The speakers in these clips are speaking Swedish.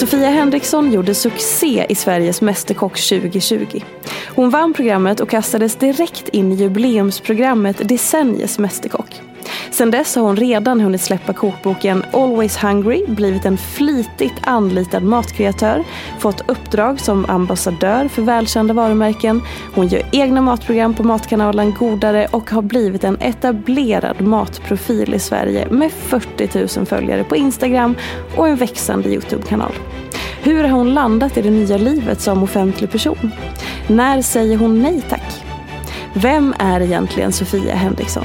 Sofia Henriksson gjorde succé i Sveriges Mästerkock 2020. Hon vann programmet och kastades direkt in i jubileumsprogrammet Decenniets Mästerkock. Sedan dess har hon redan hunnit släppa kokboken Always Hungry, blivit en flitigt anlitad matkreatör, fått uppdrag som ambassadör för välkända varumärken. Hon gör egna matprogram på matkanalen Godare och har blivit en etablerad matprofil i Sverige med 40 000 följare på Instagram och en växande Youtube-kanal. Hur har hon landat i det nya livet som offentlig person? När säger hon nej tack? Vem är egentligen Sofia Henriksson?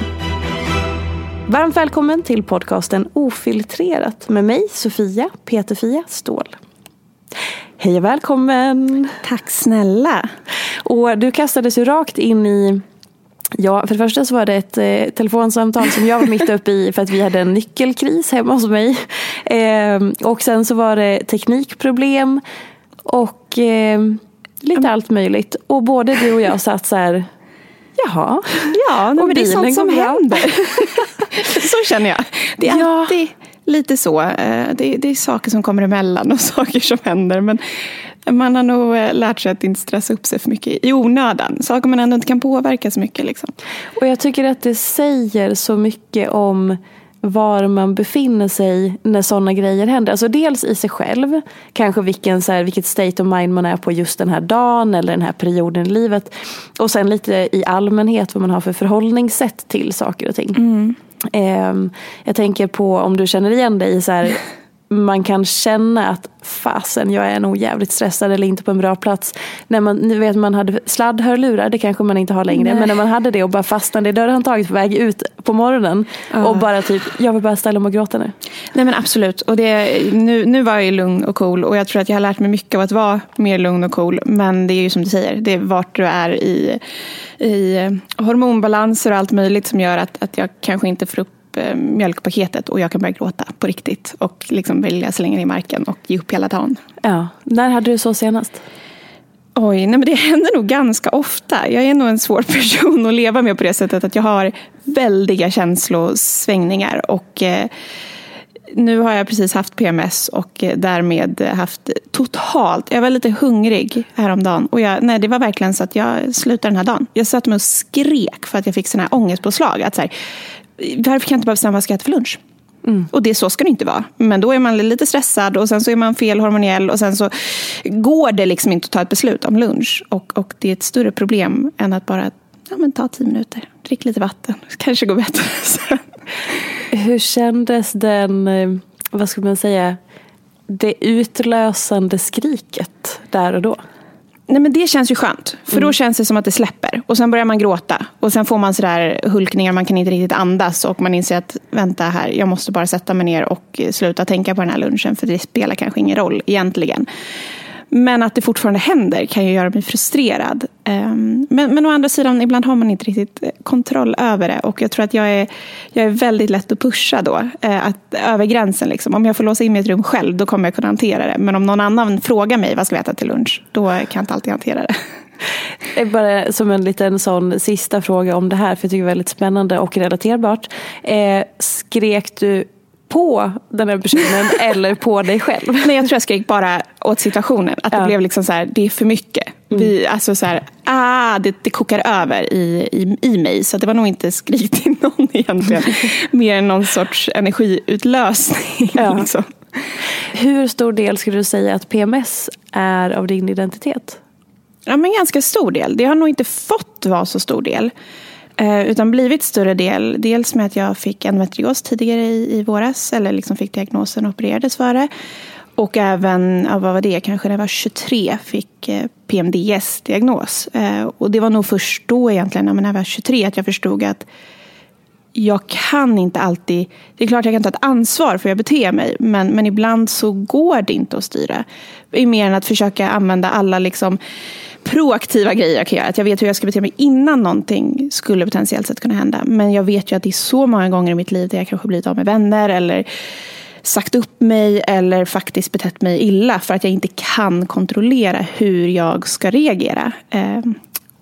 Varmt välkommen till podcasten Ofiltrerat med mig Sofia Peterfia Ståhl. Hej och välkommen! Tack snälla! Och du kastades ju rakt in i Ja, för det första så var det ett eh, telefonsamtal som jag var mitt uppe i för att vi hade en nyckelkris hemma hos mig. Eh, och sen så var det teknikproblem och eh, lite allt möjligt. Och både du och jag satt så här, jaha. Ja, men det är sånt som händer. så känner jag. Det är Ja. alltid lite så. Eh, Det, det är saker som kommer emellan och saker som händer. Men man har nog eh, lärt sig att inte stressa upp sig för mycket i onödan. Saker man ändå inte kan påverka så mycket. Liksom. Och jag tycker att det säger så mycket om var man befinner sig när sådana grejer händer. Alltså dels i sig själv, kanske vilken, så här, vilket state of mind man är på just den här dagen eller den här perioden i livet. Och sen lite i allmänhet vad man har för förhållningssätt till saker och ting. Ehm, jag tänker på om du känner igen dig i så här, man kan känna att fasen jag är nog jävligt stressad eller inte på en bra plats. När man, ni vet man hade sladdhörlurar, det kanske man inte har längre. Men när man hade det och bara fastnade i dörrhandtaget på väg ut på morgonen. Och bara typ, jag vill bara ställa mig och gråta nu. Nej men absolut. Och det, nu, nu var jag ju lugn och cool. Och jag tror att jag har lärt mig mycket av att vara mer lugn och cool. Men det är ju som du säger, det är vart du är i, i hormonbalanser och allt möjligt som gör att, att jag kanske inte får upp eh, mjölkpaketet och jag kan börja gråta på riktigt och liksom vilja slänga ner i marken och ge upp hela dagen. Ja, när hade du så senast? Oj, nej men det händer nog ganska ofta. Jag är nog en svår person att leva med på det sättet att jag har väldiga känslosvängningar. Och eh, nu har jag precis haft PMS och eh, därmed haft totalt, jag var lite hungrig häromdagen. Och jag, nej, det var verkligen så att jag slutade den här dagen. Jag satt mig och skrek för att jag fick sån här ångestpåslag. Att så här, varför kan jag inte bara bestämma vad jag ska äta för lunch? Och det så ska det inte vara. Men då är man lite stressad och sen så är man fel hormoniell och sen så går det liksom inte att ta ett beslut om lunch. Och, och det är ett större problem än att bara ja, men ta tio minuter, drick lite vatten, kanske går bättre sen. Hur kändes den, eh, vad ska man säga, det utlösande skriket där och då? Nej, men det känns ju skönt. För då känns det som att det släpper. Och sen börjar man gråta. Och sen får man sådär hulkningar, man kan inte riktigt andas. Och man inser att vänta här, jag måste bara sätta mig ner och sluta tänka på den här lunchen. För det spelar kanske ingen roll egentligen. Men att det fortfarande händer kan ju göra mig frustrerad. Ehm, men, men å andra sidan, ibland har man inte riktigt eh, kontroll över det. Och jag tror att jag är, jag är väldigt lätt att pusha då. Eh, att, över gränsen. Liksom. Om jag får låsa in mig i ett rum själv, då kommer jag kunna hantera det. Men om någon annan frågar mig vad ska vi äta till lunch, då kan jag inte alltid hantera det. Bara som en liten sån sista fråga om det här, för jag tycker det är väldigt spännande och relaterbart. Eh, skrek du på den här personen eller på dig själv? Nej, jag tror jag skrek bara åt situationen. Att det Ja. blev liksom så här, det är för mycket. Vi, alltså så här, ah, det, det kokar över i, i, i mig. Så det var nog inte skrik till någon egentligen. Mer än någon sorts energiutlösning. Ja. Liksom. Hur stor del skulle du säga att PMS är av din identitet? Ja, men ganska stor del. Det har nog inte fått vara så stor del. Eh, utan blivit större del. Dels med att jag fick endometrios tidigare i, i våras. Eller liksom fick diagnosen och opererades för det. Och även, ja, vad var det, kanske när jag var 23 fick eh, PMDS-diagnos. Eh, och det var nog först då egentligen, när jag var 23, att jag förstod att jag kan inte alltid... Det är klart jag kan ta ett ansvar för hur jag beter mig. Men, men ibland så går det inte att styra. Mer än att försöka använda alla liksom proaktiva grejer jag kan göra. Att jag vet hur jag ska bete mig innan någonting skulle potentiellt sett kunna hända. Men jag vet ju att det är så många gånger i mitt liv där jag kanske blivit av med vänner. Eller sagt upp mig eller faktiskt betett mig illa. För att jag inte kan kontrollera hur jag ska reagera. Ehm,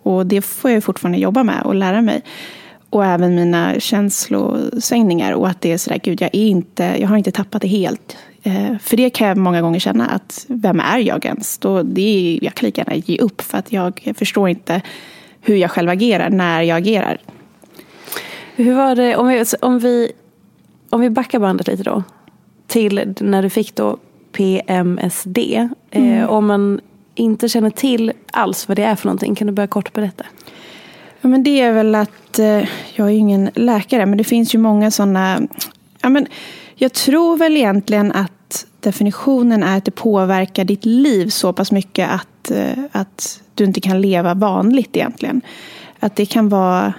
och det får jag ju fortfarande jobba med och lära mig. Och även mina känslosvängningar. Och att det är sådär, gud jag är inte, jag har inte tappat det helt. Eh, för det kan jag många gånger känna att, vem är jag ens? Då, det är, jag kan lika gärna ge upp för att jag förstår inte hur jag själv agerar när jag agerar. Hur var det, om vi, om vi, om vi backar bandet lite då. Till när du fick då PMSD. Eh, om man inte känner till alls vad det är för någonting, kan du börja kort berätta? Ja, men det är väl att, eh, jag är ju ingen läkare, men det finns ju många sådana... Ja, men jag tror väl egentligen att definitionen är att det påverkar ditt liv så pass mycket att, eh, att du inte kan leva vanligt egentligen. Att det kan vara...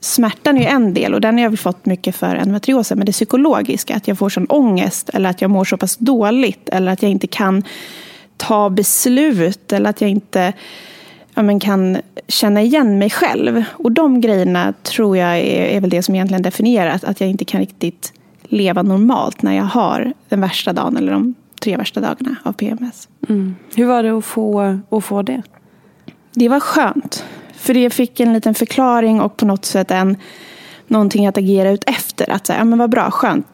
Smärtan är ju en del och den har jag väl fått mycket för endometriosen. Men det psykologiska, att jag får sån ångest eller att jag mår så pass dåligt eller att jag inte kan ta beslut eller att jag inte ja, men kan känna igen mig själv. Och de grejerna tror jag är, är väl det som egentligen definierar att, att jag inte kan riktigt leva normalt när jag har den värsta dagen eller de tre värsta dagarna av PMS. Hur var det att få, att få det? Det var skönt. För jag fick en liten förklaring och på något sätt en någonting att agera ut efter. Att säga, ja men vad bra, skönt.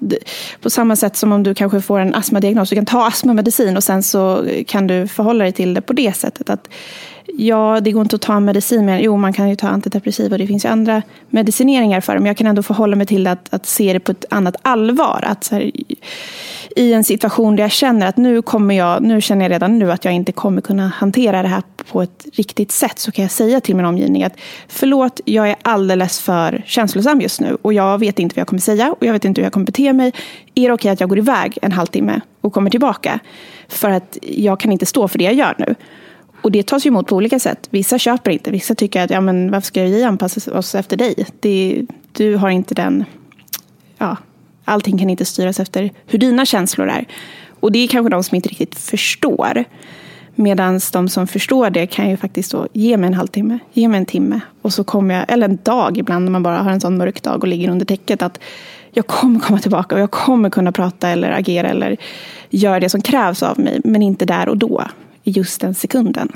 På samma sätt som om du kanske får en astmadiagnos. Du kan ta astmamedicin och sen så kan du förhålla dig till det på det sättet. Att ja, det går inte att ta medicin men jo, man kan ju ta antidepressiva och det finns ju andra medicineringar för det. Men jag kan ändå förhålla mig till att, att se det på ett annat allvar. Att så här, I en situation där jag känner att nu kommer jag, nu känner jag redan nu att jag inte kommer kunna hantera det här på ett riktigt sätt. Så kan jag säga till min omgivning att förlåt, jag är alldeles för känslosam just nu. Och jag vet inte vad jag kommer säga och jag vet inte hur jag kommer bete mig. Är det okej att jag går iväg en halvtimme och kommer tillbaka? För att jag kan inte stå för det jag gör nu. Och det tas ju emot på olika sätt. Vissa köper inte. Vissa tycker att ja, men varför ska vi anpassa oss efter dig? Det, du har inte den... Ja, allting kan inte styras efter hur dina känslor är. Och det är kanske de som inte riktigt förstår. Medan de som förstår det kan ju faktiskt då ge mig en halvtimme, ge mig en timme. Och så kommer jag, eller en dag ibland när man bara har en sån mörk dag och ligger under täcket. Att jag kommer komma tillbaka och jag kommer kunna prata eller agera eller göra det som krävs av mig. Men inte där och då, just den sekunden.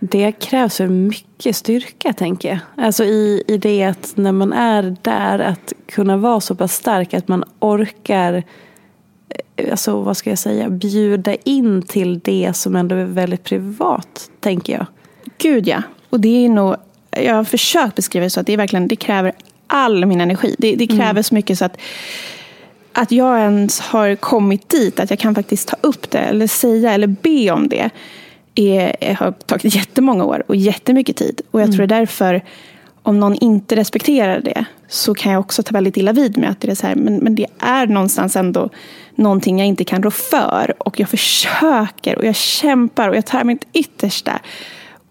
Det krävs för mycket styrka, tänker jag. Alltså i, i det att när man är där, att kunna vara så pass stark att man orkar, eh, alltså vad ska jag säga, bjuda in till det som ändå är väldigt privat, tänker jag. Gud ja. Och det är nog, jag har försökt beskriva det så att det är verkligen, det kräver all min energi. Det, det kräver så mycket så att att jag ens har kommit dit, att jag kan faktiskt ta upp det eller säga eller be om det, är, har tagit jättemånga år och jättemycket tid. Och jag tror därför, om någon inte respekterar det, så kan jag också ta väldigt illa vid mig. Att det är så här, men, men det är någonstans ändå någonting jag inte kan rå för. Och jag försöker och jag kämpar och jag tar mitt yttersta.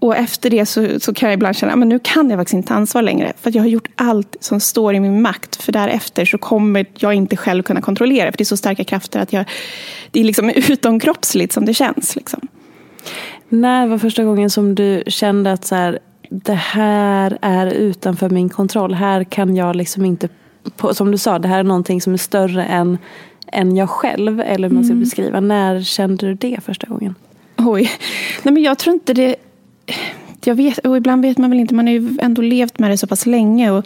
Och efter det så, så kan jag ibland känna att nu kan jag faktiskt inte ta ansvar längre. För jag har gjort allt som står i min makt. För därefter så kommer jag inte själv kunna kontrollera. För det är så starka krafter att jag, det är liksom utomkroppsligt som det känns. Liksom. När var första gången som du kände att så här, det här är utanför min kontroll. Här kan jag liksom inte, som du sa, det här är någonting som är större än, än jag själv. Eller hur man ska mm. beskriva. När kände du det första gången? Oj, nej men jag tror inte det jag vet, och ibland vet man väl inte, man har ju ändå levt med det så pass länge. Och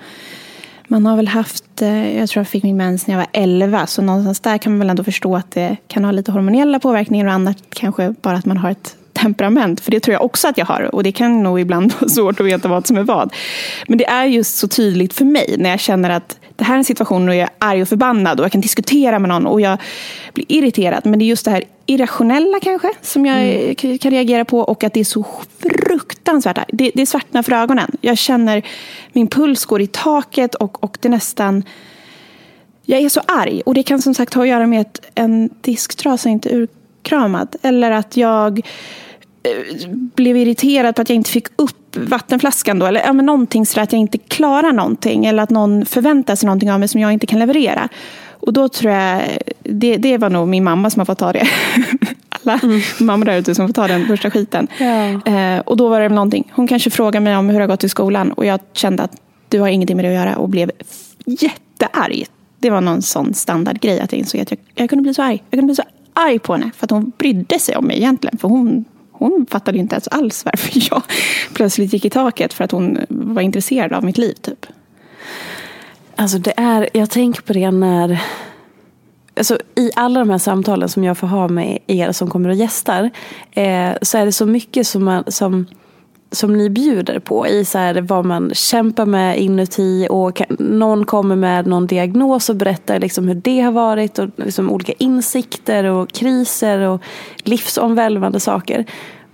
man har väl haft, eh, jag tror jag fick min mens när jag var 11, så någonstans där kan man väl ändå förstå att det kan ha lite hormonella påverkningar och annat kanske bara att man har ett temperament. För det tror jag också att jag har. Och det kan nog ibland vara svårt att veta vad som är vad. Men det är just så tydligt för mig när jag känner att det här är en situation och jag är arg och förbannad och jag kan diskutera med någon och jag blir irriterad. Men det är just det här irrationella kanske som jag mm. kan reagera på och att det är så fruktansvärt. Det, det svartnar för ögonen. Jag känner min puls går i taket och, och det nästan jag är så arg och det kan som sagt ha att göra med att en disktrasa inte är urkramad. Eller att jag eh, blev irriterad på att jag inte fick upp vattenflaskan då. Eller ja, men någonting så att jag inte klarar någonting. Eller att någon förväntar sig någonting av mig som jag inte kan leverera. Och då tror jag, det, det var nog min mamma som har fått ta det. Alla mm. mammor där ute som får ta den första skiten. Ja. Eh, och då var det någonting. Hon kanske frågade mig om hur det har gått i skolan. Och jag kände att du har ingenting med det att göra. Och blev jättearg. Det var någon sån standardgrej att jag insåg att jag, jag kunde bli så arg. Jag kunde bli så arg på henne. För att hon brydde sig om mig egentligen. För hon hon fattade inte ens alls varför jag plötsligt gick i taket för att hon var intresserad av mitt liv. Typ. Alltså det är, jag tänker på det när Alltså, I alla de här samtalen som jag får ha med er som kommer och gästar eh, så är det så mycket som, man, som, som ni bjuder på i så här, vad man kämpar med inuti och kan, någon kommer med någon diagnos och berättar liksom hur det har varit och liksom olika insikter och kriser och livsomvälvande saker.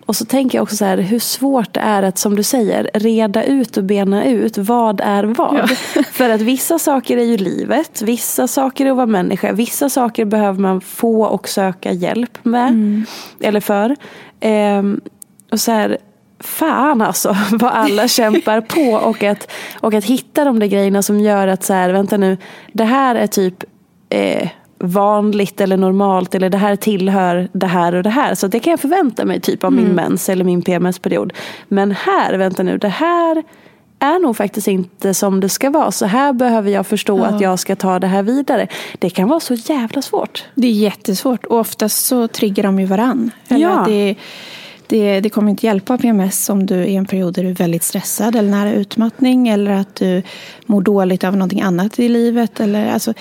Och så tänker jag också så här, hur svårt det är att, som du säger, reda ut och bena ut vad är vad. Ja. För att vissa saker är ju livet, vissa saker är att vara människa, vissa saker behöver man få och söka hjälp med. Mm. Eller för. Ehm, och så här, fan alltså vad alla kämpar på och att, och att hitta de där grejerna som gör att så här, vänta nu, det här är typ eh, vanligt eller normalt eller det här tillhör det här och det här. Så det kan jag förvänta mig typ av mm. min mens eller min PMS-period. Men här, vänta nu, det här är nog faktiskt inte som det ska vara. Så här behöver jag förstå ja. att jag ska ta det här vidare. Det kan vara så jävla svårt. Det är jättesvårt och oftast så triggar de ju varann. Eller ja. det, det, det kommer inte hjälpa PMS om du är i en period där du är väldigt stressad eller nära utmattning eller att du mår dåligt av någonting annat i livet. Eller, alltså,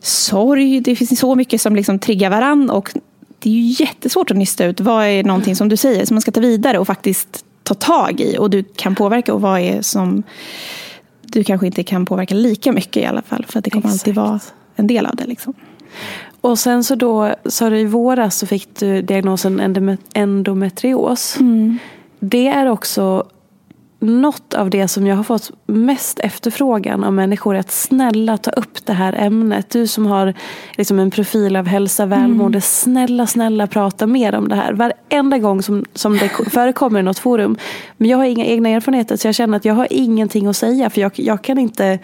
sorg. Det finns så mycket som liksom triggar varann och det är ju jättesvårt att nysta ut vad är någonting som du säger som man ska ta vidare och faktiskt ta tag i och du kan påverka och vad är som du kanske inte kan påverka lika mycket i alla fall för att det kommer Exakt. alltid vara en del av det. Liksom. Och sen så då, sa du i våras så fick du diagnosen endometrios. Mm. Det är också något av det som jag har fått mest efterfrågan av människor är att snälla ta upp det här ämnet. Du som har liksom en profil av hälsa, välmående, mm. snälla, snälla prata mer om det här. Varenda gång som, som det förekommer i något forum. Men jag har inga egna erfarenheter så jag känner att jag har ingenting att säga för jag, jag kan inte,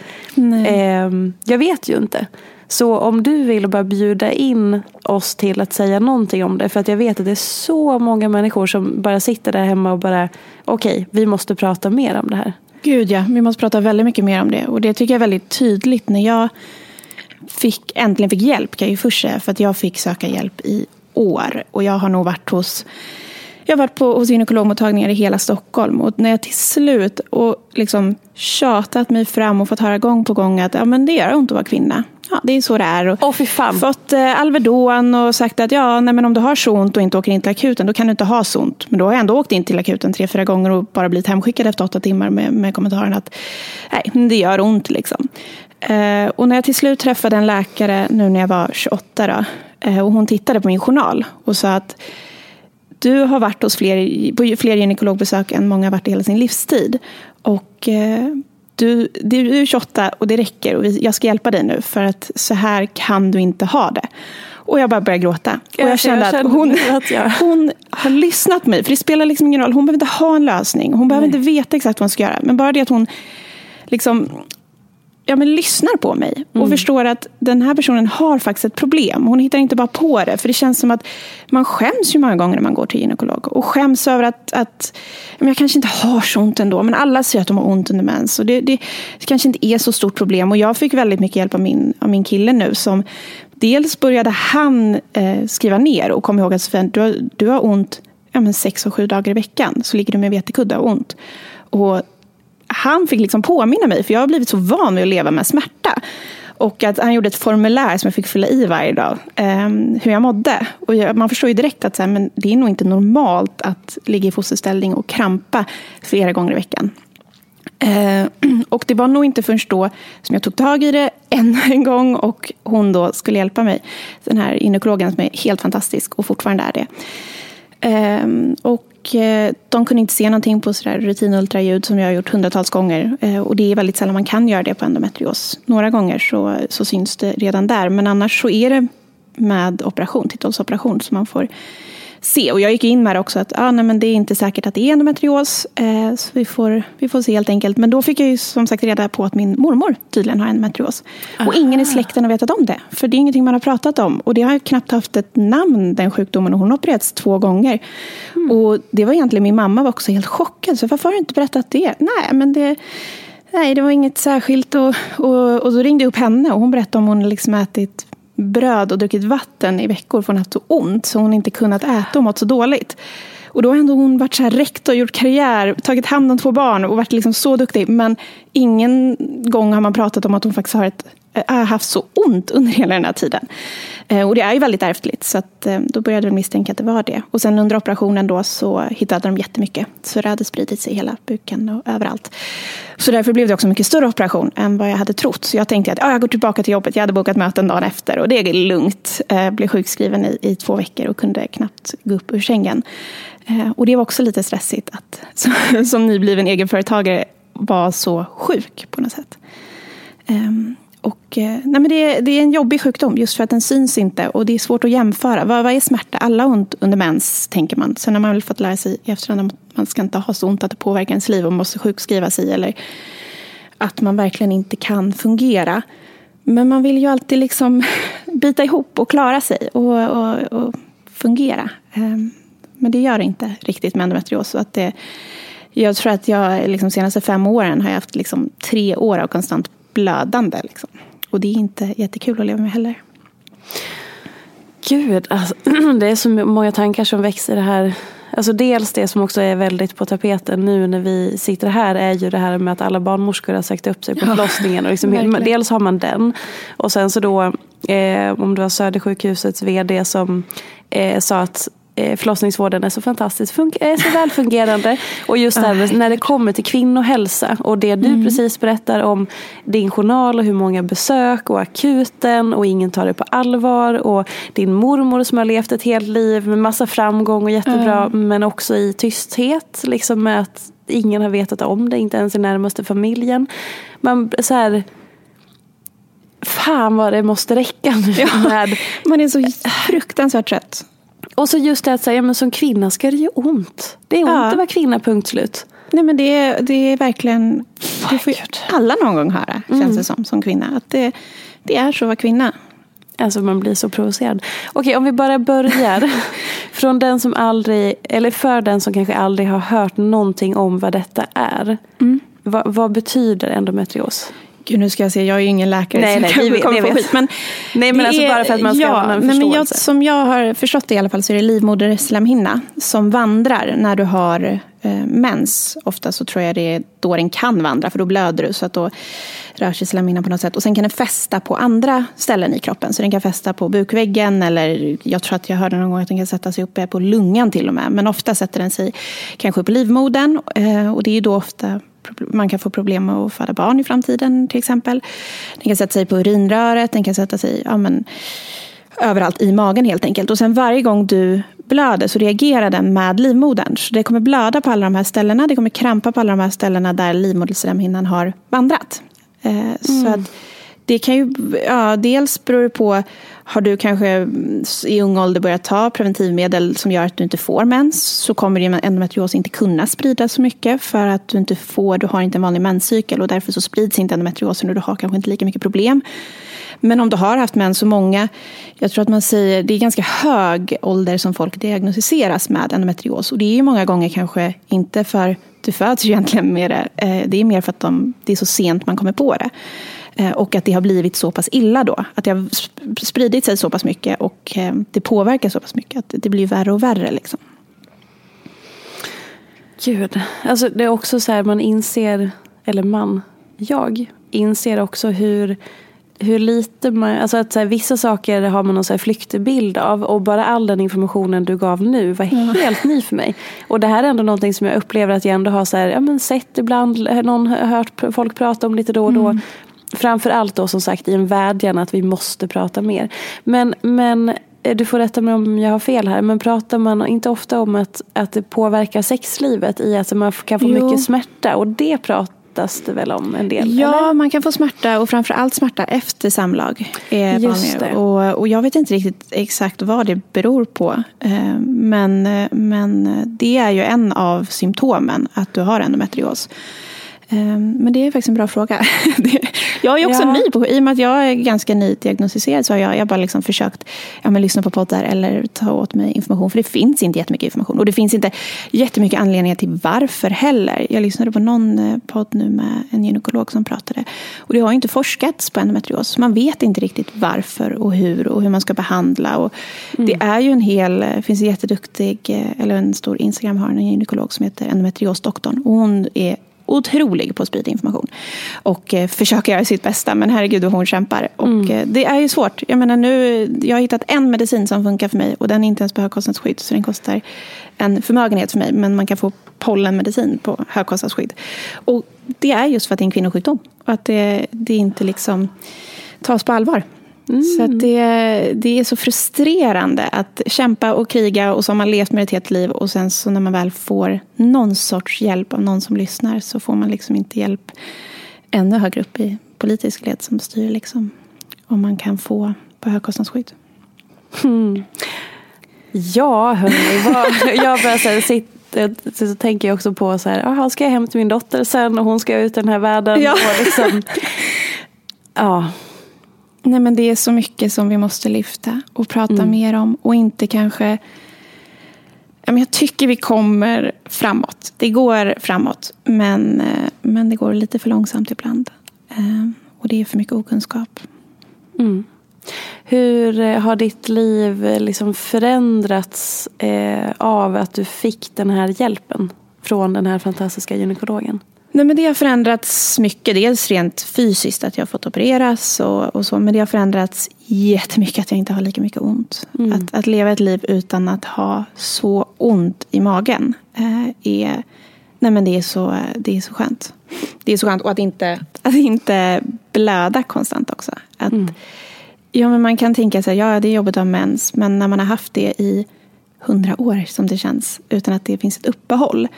eh, jag vet ju inte. Så om du vill bara bjuda in oss till att säga någonting om det. För att jag vet att det är så många människor som bara sitter där hemma och bara okej, okay, vi måste prata mer om det här. Gud ja, vi måste prata väldigt mycket mer om det. Och det tycker jag är väldigt tydligt när jag fick, äntligen fick hjälp kan jag ju först säga. För att jag fick söka hjälp i år. Och jag har nog varit hos jag har varit på, hos gynekologmottagningar i hela Stockholm och när jag till slut och liksom tjatat mig fram och fått höra gång på gång att ja, men det gör ont att vara kvinna. Ja, det är så det är. Och oh, fan. Fått eh, Alvedon och sagt att ja, nej, men om du har så ont och inte åker in till akuten då kan du inte ha så ont. Men då har jag ändå åkt in till akuten tre, fyra gånger och bara blivit hemskickad efter åtta timmar med, med kommentaren att nej, det gör ont. Liksom. Eh, och när jag till slut träffade en läkare nu när jag var 28 då, eh, och hon tittade på min journal och sa att du har varit hos fler, på fler gynekologbesök än många har varit i hela sin livstid. Och eh, du, du är 28 och det räcker och jag ska hjälpa dig nu för att så här kan du inte ha det. Och jag bara började gråta. Och jag kände att hon, hon har lyssnat på mig. För det spelar liksom ingen roll. Hon behöver inte ha en lösning. Hon behöver Nej. inte veta exakt vad hon ska göra. Men bara det att hon liksom ja, men lyssnar på mig och mm. förstår att den här personen har faktiskt ett problem. Hon hittar inte bara på det. För det känns som att man skäms ju många gånger när man går till gynekolog. Och skäms över att, att men jag kanske inte har så ont ändå. Men alla säger att de har ont under mens. Och det, det, det kanske inte är så stort problem. Och jag fick väldigt mycket hjälp av min, av min kille nu. Som dels började han eh, skriva ner och kom ihåg att Sven, du har, du har ont ja, men sex och sju dagar i veckan. Så ligger du med vetekudde och ont. Och han fick liksom påminna mig, för jag har blivit så van vid att leva med smärta. Och att han gjorde ett formulär som jag fick fylla i varje dag, eh, hur jag mådde. Och jag, man förstår ju direkt att så här, men det är nog inte normalt att ligga i fosterställning och krampa flera gånger i veckan. Eh, och det var nog inte förrän då som jag tog tag i det ännu en gång och hon då skulle hjälpa mig. Den här gynekologen som är helt fantastisk och fortfarande är det. Eh, och och eh, de kunde inte se någonting på rutinultraljud som jag har gjort hundratals gånger. Eh, och det är väldigt sällan man kan göra det på endometrios. Några gånger så, så syns det redan där. Men annars så är det med operation, titthålsoperation, som man får se. Och jag gick in med det också att ah, nej, men det är inte säkert att det är endometrios. Eh, så vi får, vi får se helt enkelt. Men då fick jag ju som sagt reda på att min mormor tydligen har endometrios. Aha. Och ingen i släkten har vetat om det. För det är ingenting man har pratat om. Och det har knappt haft ett namn, den sjukdomen. Och hon har opererats två gånger. Mm. Och det var egentligen, min mamma var också helt chockad. Så varför har du inte berättat det? Nej, men det... Nej, det var inget särskilt. Och, och, och då ringde jag upp henne och hon berättade om hon liksom ätit bröd och druckit vatten i veckor för hon haft så ont så hon inte kunnat äta och mått så dåligt. Och då har ändå hon varit så här rektor, gjort karriär, tagit hand om två barn och varit liksom så duktig. Men ingen gång har man pratat om att hon faktiskt har ett Eh, har haft så ont under hela den här tiden. Eh, och det är ju väldigt ärftligt, så att, eh, då började de misstänka att det var det. Och sen under operationen då så hittade de jättemycket. Så det hade spridit sig i hela buken och överallt. Så därför blev det också en mycket större operation än vad jag hade trott. Så jag tänkte att ja, jag går tillbaka till jobbet. Jag hade bokat möten dagen efter och det är lugnt. Jag blev sjukskriven i, i två veckor och kunde knappt gå upp ur sängen. Och det var också lite stressigt att som, som nybliven egenföretagare vara så sjuk på något sätt. Ehm, och, eh, nej men det, det, är en jobbig sjukdom just för att den syns inte och det är svårt att jämföra. Vad, vad är smärta? Alla har ont under mens, tänker man. Sen har man väl fått lära sig i efterhand att man ska inte ha så ont att det påverkar ens liv och måste sjukskriva sig eller att man verkligen inte kan fungera. Men man vill ju alltid liksom bita ihop och klara sig och, och, och fungera. Ehm, men det gör det inte riktigt med endometrios. Att det, jag tror att jag liksom de senaste fem åren har jag haft liksom tre år av konstant blödande. Liksom. Och det är inte jättekul att leva med heller. Gud, alltså, det är så många tankar som växer det här. Alltså dels det som också är väldigt på tapeten nu när vi sitter här är ju det här med att alla barnmorskor har sagt upp sig på förlossningen. Och liksom, dels har man den och sen så då eh, om det var Södersjukhusets vd som eh, sa att förlossningsvården är så fantastiskt, är så välfungerande. Och just där, när det kommer till kvinnohälsa och det du mm. precis berättar om din journal och hur många besök och akuten och ingen tar det på allvar och din mormor som har levt ett helt liv med massa framgång och jättebra mm. men också i tysthet liksom med att ingen har vetat om det, inte ens i närmaste familjen. Man så här, Fan vad det måste räcka nu. Ja. Man är så fruktansvärt trött. Och så just det att säga, men som kvinna ska det ju ont. Det är ont ja. att vara kvinna, punkt slut. Nej men det är, det är verkligen, det får alla någon gång höra, mm. känns det som, som kvinna. Att det, det är så att vara kvinna. Alltså man blir så provocerad. Okej, om vi bara börjar. Från den som aldrig, eller för den som kanske aldrig har hört någonting om vad detta är. Mm. Vad, vad betyder endometrios? Gud, nu ska jag se, jag är ju ingen läkare nej, så nej, jag kommer få skit. Men nej, men alltså är, bara för att man ska ja, ha en förståelse. Men jag, som jag har förstått det i alla fall så är det livmoderslemhinna som vandrar när du har eh, mens. Ofta så tror jag det är då den kan vandra för då blöder du så att då rör sig slemhinnan på något sätt. Och sen kan den fästa på andra ställen i kroppen. Så den kan fästa på bukväggen eller jag tror att jag hörde någon gång att den kan sätta sig uppe på lungan till och med. Men ofta sätter den sig kanske på livmodern eh, och det är ju då ofta man kan få problem med att föda barn i framtiden till exempel. Den kan sätta sig på urinröret, den kan sätta sig ja, men, överallt i magen helt enkelt. Och sen varje gång du blöder så reagerar den med livmodern. Så det kommer blöda på alla de här ställena. Det kommer krampa på alla de här ställena där livmoderslemhinnan har vandrat. Eh, mm. Så att det kan ju, ja, dels beror det på, har du kanske i ung ålder börjat ta preventivmedel som gör att du inte får mens så kommer endometrios inte kunna spridas så mycket för att du inte får, du har inte en vanlig menscykel och därför så sprids inte endometriosen och du har kanske inte lika mycket problem. Men om du har haft mens så många, jag tror att man säger, det är ganska hög ålder som folk diagnostiseras med endometrios och det är ju många gånger kanske inte för du föds egentligen med det, eh, det är mer för att de, det är så sent man kommer på det. Eh, och att det har blivit så pass illa då. Att det har spridit sig så pass mycket och eh, det påverkar så pass mycket. Att det blir värre och värre. Liksom. Gud. Alltså det är också så här, man inser, eller man, jag inser också hur hur lite man, alltså att så här, vissa saker har man någon så här flyktebild av och bara all den informationen du gav nu var helt ny för mig. Och det här är ändå någonting som jag upplever att jag ändå har så här, ja, men sett ibland, någon har hört folk prata om lite då och då. Mm. Framför allt då som sagt i en vädjan att vi måste prata mer. Men, men eh, du får rätta mig om jag har fel här, men pratar man inte ofta om att, att det påverkar sexlivet i att man kan få jo. mycket smärta? Och det pratas det väl om en del? Ja, eller? man kan få smärta och framför allt smärta efter samlag. Är Just det. Och, och jag vet inte riktigt exakt vad det beror på. Eh, men, men det är ju en av symptomen att du har endometrios. Men det är faktiskt en bra fråga. Jag är också ja. ny på I och med att jag är ganska nydiagnostiserad så har jag, jag bara liksom försökt ja, men lyssna på poddar eller ta åt mig information. För det finns inte jättemycket information. Och det finns inte jättemycket anledningar till varför heller. Jag lyssnade på någon eh, podd nu med en gynekolog som pratade. Och det har inte forskats på endometrios. Man vet inte riktigt varför och hur och hur man ska behandla. Och mm. Det är ju en hel, eh, finns en jätteduktig, eh, eller en stor Instagram har en gynekolog som heter endometriosdoktorn. Och hon är otrolig på att sprida information. Och eh, försöker göra sitt bästa. Men herregud vad hon kämpar. Och mm. eh, det är ju svårt. Jag menar nu, jag har hittat en medicin som funkar för mig. Och den är inte ens på högkostnadsskydd. Så den kostar en förmögenhet för mig. Men man kan få pollenmedicin på högkostnadsskydd. Och det är just för att det är en kvinnosjukdom. Och att det, det inte liksom tas på allvar. Mm. Så det, det är så frustrerande att kämpa och kriga och så har man levt med ett helt liv och sen så när man väl får någon sorts hjälp av någon som lyssnar så får man liksom inte hjälp ännu högre upp i politisk led som styr liksom. Om man kan få på högkostnadsskydd. Mm. Ja, hörni. jag börjar så sitta så tänker jag också på så här, aha, ska jag hem till min dotter sen och hon ska ut i den här världen. Ja. Och liksom, ja. Nej, men det är så mycket som vi måste lyfta och prata mm. mer om. Och inte kanske... Jag tycker vi kommer framåt. Det går framåt. Men, eh, men det går lite för långsamt ibland. Eh, och det är för mycket okunskap. Mm. Hur eh, har ditt liv liksom förändrats av att du fick den här hjälpen från den här fantastiska gynekologen? Nej, men det har förändrats mycket. Dels rent fysiskt, att jag har fått opereras och, och så. Men det har förändrats jättemycket att jag inte har lika mycket ont. Mm. Att, att leva ett liv utan att ha så ont i magen eh, är, nej, men det är, så, det är så skönt. Det är så skönt. Och att inte, att inte blöda konstant också. Att, mm. ja, men man kan tänka sig, ja det är jobbigt att ha mens. Men när man har haft det i hundra år som det känns. Utan att det finns ett uppehåll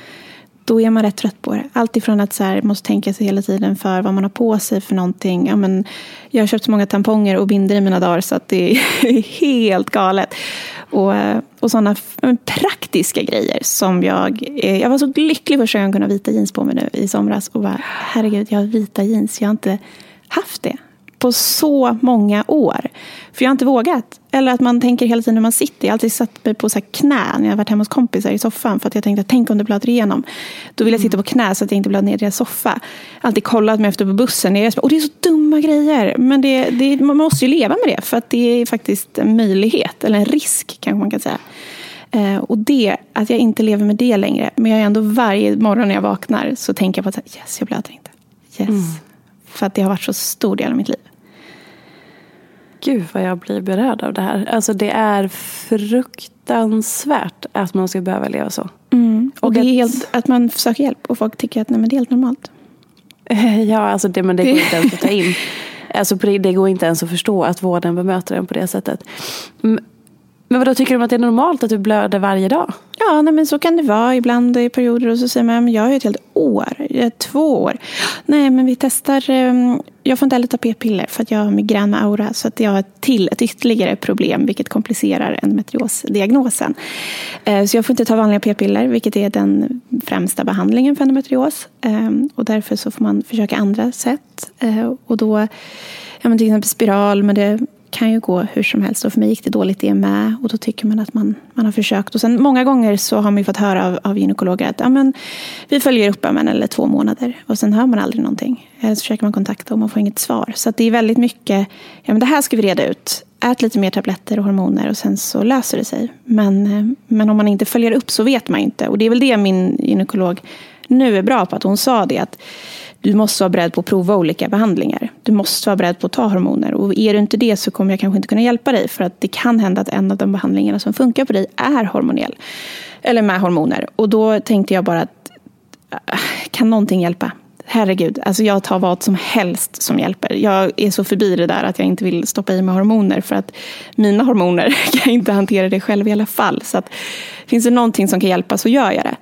då är man rätt trött på det. Allt ifrån att så här, måste tänka sig hela tiden för vad man har på sig för någonting. Ja, men, jag har köpt så många tamponger och binder i mina dagar så att det är helt galet. Och, eh, och sådana praktiska grejer som jag... Jag var så lycklig första gången jag kunde ha vita jeans på mig nu i somras. Och bara, herregud, jag har vita jeans. Jag har inte haft det på så många år. För jag har inte vågat. Eller att man tänker hela tiden när man sitter. Jag har alltid satt mig på så knä när jag varit hemma hos kompisar i soffan. För att jag tänkte, tänk om det blöder igenom. Då vill jag sitta på knä så att jag inte blöder ner i deras soffa. Alltid kollat mig efter på bussen. Och det är så dumma grejer. Men det, det, man måste ju leva med det. För att det är faktiskt en möjlighet. Eller en risk kanske man kan säga. Eh, och det, att jag inte lever med det längre. Men jag är ändå varje morgon när jag vaknar så tänker jag på att yes, jag blöder inte. Yes. Mm. För att det har varit så stor del av mitt liv. Gud vad jag blir berörd av det här. Alltså det är fruktansvärt att man ska behöva leva så. Mm. Och, och, det är helt, att man söker hjälp och folk tycker att nej, men det är helt normalt. Ja, alltså det, men det går inte ens att ta in. Alltså det går inte ens att förstå att vården bemöter en på det sättet. Men vad då tycker du att det är normalt att du blöder varje dag? Ja, nej, men så kan det vara ibland i perioder. Och så säger man, jag har ju ett helt år, eh, två år. Nej, men vi testar. Ehm, jag får inte heller ta p-piller för att jag har migrän med aura. Så att jag har till ett ytterligare problem, vilket komplicerar endometriosdiagnosen. Eh, så jag får inte ta vanliga p-piller, vilket är den främsta behandlingen för endometrios. Ehm, och därför så får man försöka andra sätt. Eh, och då, ja, men till exempel spiral, men det kan ju gå hur som helst. Och för mig gick det dåligt det med. Och då tycker man att man, man har försökt. Och sen många gånger så har man fått höra av, av gynekologer att ja, men, vi följer upp om en eller två månader. Och sen hör man aldrig någonting. Eller så försöker man kontakta och man får inget svar. Så det är väldigt mycket, ja men det här ska vi reda ut. Ät lite mer tabletter och hormoner och sen så löser det sig. Men, eh, men om man inte följer upp så vet man inte. Och det är väl det min gynekolog nu är bra på. Att hon sa det att du måste vara beredd på att prova olika behandlingar. Du måste vara beredd på att ta hormoner. Och är du inte det så kommer jag kanske inte kunna hjälpa dig. För att det kan hända att en av de behandlingarna som funkar på dig är hormonell. Eller med hormoner. Och då tänkte jag bara att äh, kan någonting hjälpa? Herregud, alltså jag tar vad som helst som hjälper. Jag är så förbi det där att jag inte vill stoppa i mig hormoner. För att mina hormoner kan inte hantera det själv i alla fall. Så att, finns det någonting som kan hjälpa så gör jag det.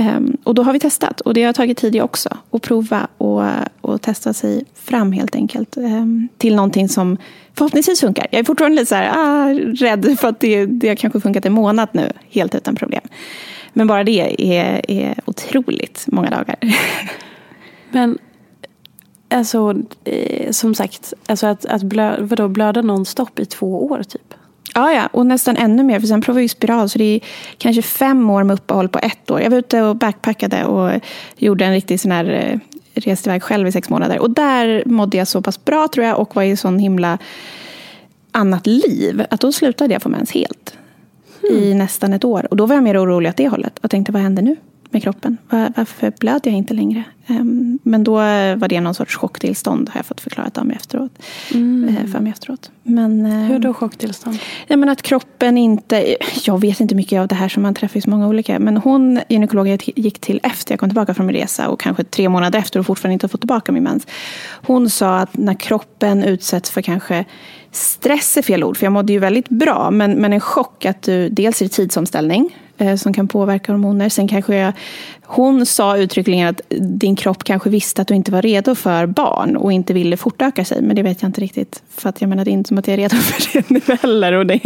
Um, och då har vi testat och det har tagit tid också. Att prova och, och testa sig fram helt enkelt. Um, till någonting som förhoppningsvis funkar. Jag är fortfarande lite så här, ah, rädd för att det, det har kanske funkat en månad nu. Helt utan problem. Men bara det är, är otroligt många dagar. Men alltså, eh, som sagt, alltså att, att blö, vadå, blöda nonstop i två år typ? Ja, ja, och nästan ännu mer. För sen provade vi spiral, så det är kanske fem år med uppehåll på ett år. Jag var ute och backpackade och gjorde en riktig sån här eh, reste iväg själv i sex månader. Och där mådde jag så pass bra tror jag och var i sån himla annat liv att då slutade jag få mens helt. Mm. I nästan ett år. Och då var jag mer orolig åt det hållet och tänkte vad händer nu? Med kroppen. Var, varför blöder jag inte längre? Um, men då var det någon sorts chocktillstånd har jag fått förklarat av mig efteråt. Mm. Uh, för mig efteråt. Men, uh, Hur då chocktillstånd? Ja, men att kroppen inte... Jag vet inte mycket av det här som man träffar så många olika. Men hon, gynekologen gick till efter jag kom tillbaka från min resa och kanske tre månader efter och fortfarande inte fått tillbaka min mens. Hon sa att när kroppen utsätts för kanske stress är fel ord, för jag mådde ju väldigt bra. Men, men en chock att du, dels är tidsomställning Eh, Eh, som kan påverka hormoner. Sen kanske jag, hon sa uttryckligen att din kropp kanske visste att du inte var redo för barn och inte ville fortöka sig. Men det vet jag inte riktigt. För att jag menar, det är inte som att jag är redo för det nu heller. Och det,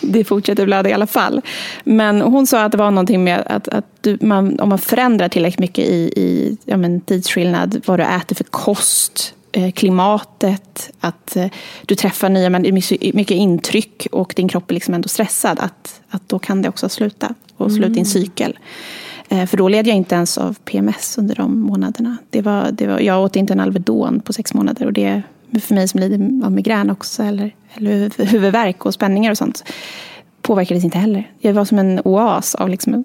det fortsätter blöda i alla fall. Men hon sa att det var någonting med att, att du, man, om man förändrar tillräckligt mycket i, i ja, men tidsskillnad, vad du äter för kost, eh, klimatet, att eh, du träffar nya människor, mycket intryck och din kropp är liksom ändå stressad, att, att då kan det också sluta och slå ut din mm. cykel. Eh, för då led jag inte ens av PMS under de månaderna. Det var, det var, jag åt inte en Alvedon på sex månader och det för mig som lider av migrän också, eller, eller huvudvärk och spänningar och sånt, påverkades inte heller. Jag var som en oas av liksom,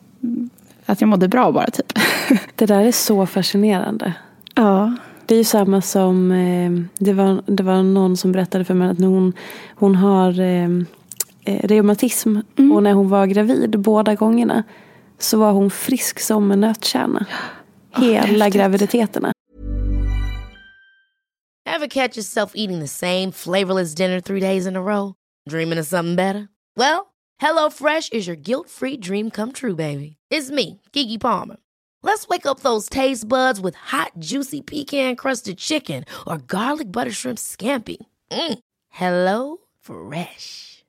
att jag mådde bra bara, typ. Det där är så fascinerande. Ja. Det är ju samma som, eh, det, var, det var någon som berättade för mig att hon, hon har eh, reumatism mm. och när hon var gravid båda gångerna så var hon frisk som en nötkärna. Hela oh, graviditeterna. Have catch yourself eating the same flavorless dinner three days in a row? Dreaming of something better? Well, hello fresh is your guilt free dream come true baby. It's me, Gigi Palmer. Let's wake up those taste buds with hot, juicy pecan crusted chicken or garlic butter shrimp scampi. Mm. Hello Fresh.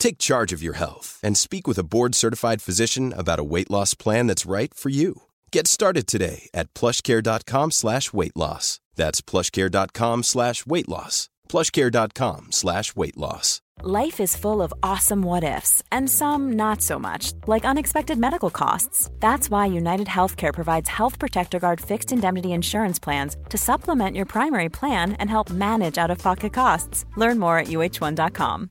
Take charge of your health and speak with a board-certified physician about a weight loss plan that's right for you. Get started today at plushcare.com slash weight loss. That's plushcare.com slash weight loss. plushcare.com slash weight loss. Life is full of awesome what ifs, and some not so much, like unexpected medical costs. That's why United Healthcare provides Health Protector Guard fixed indemnity insurance plans to supplement your primary plan and help manage out of pocket costs. Learn more at uh1.com.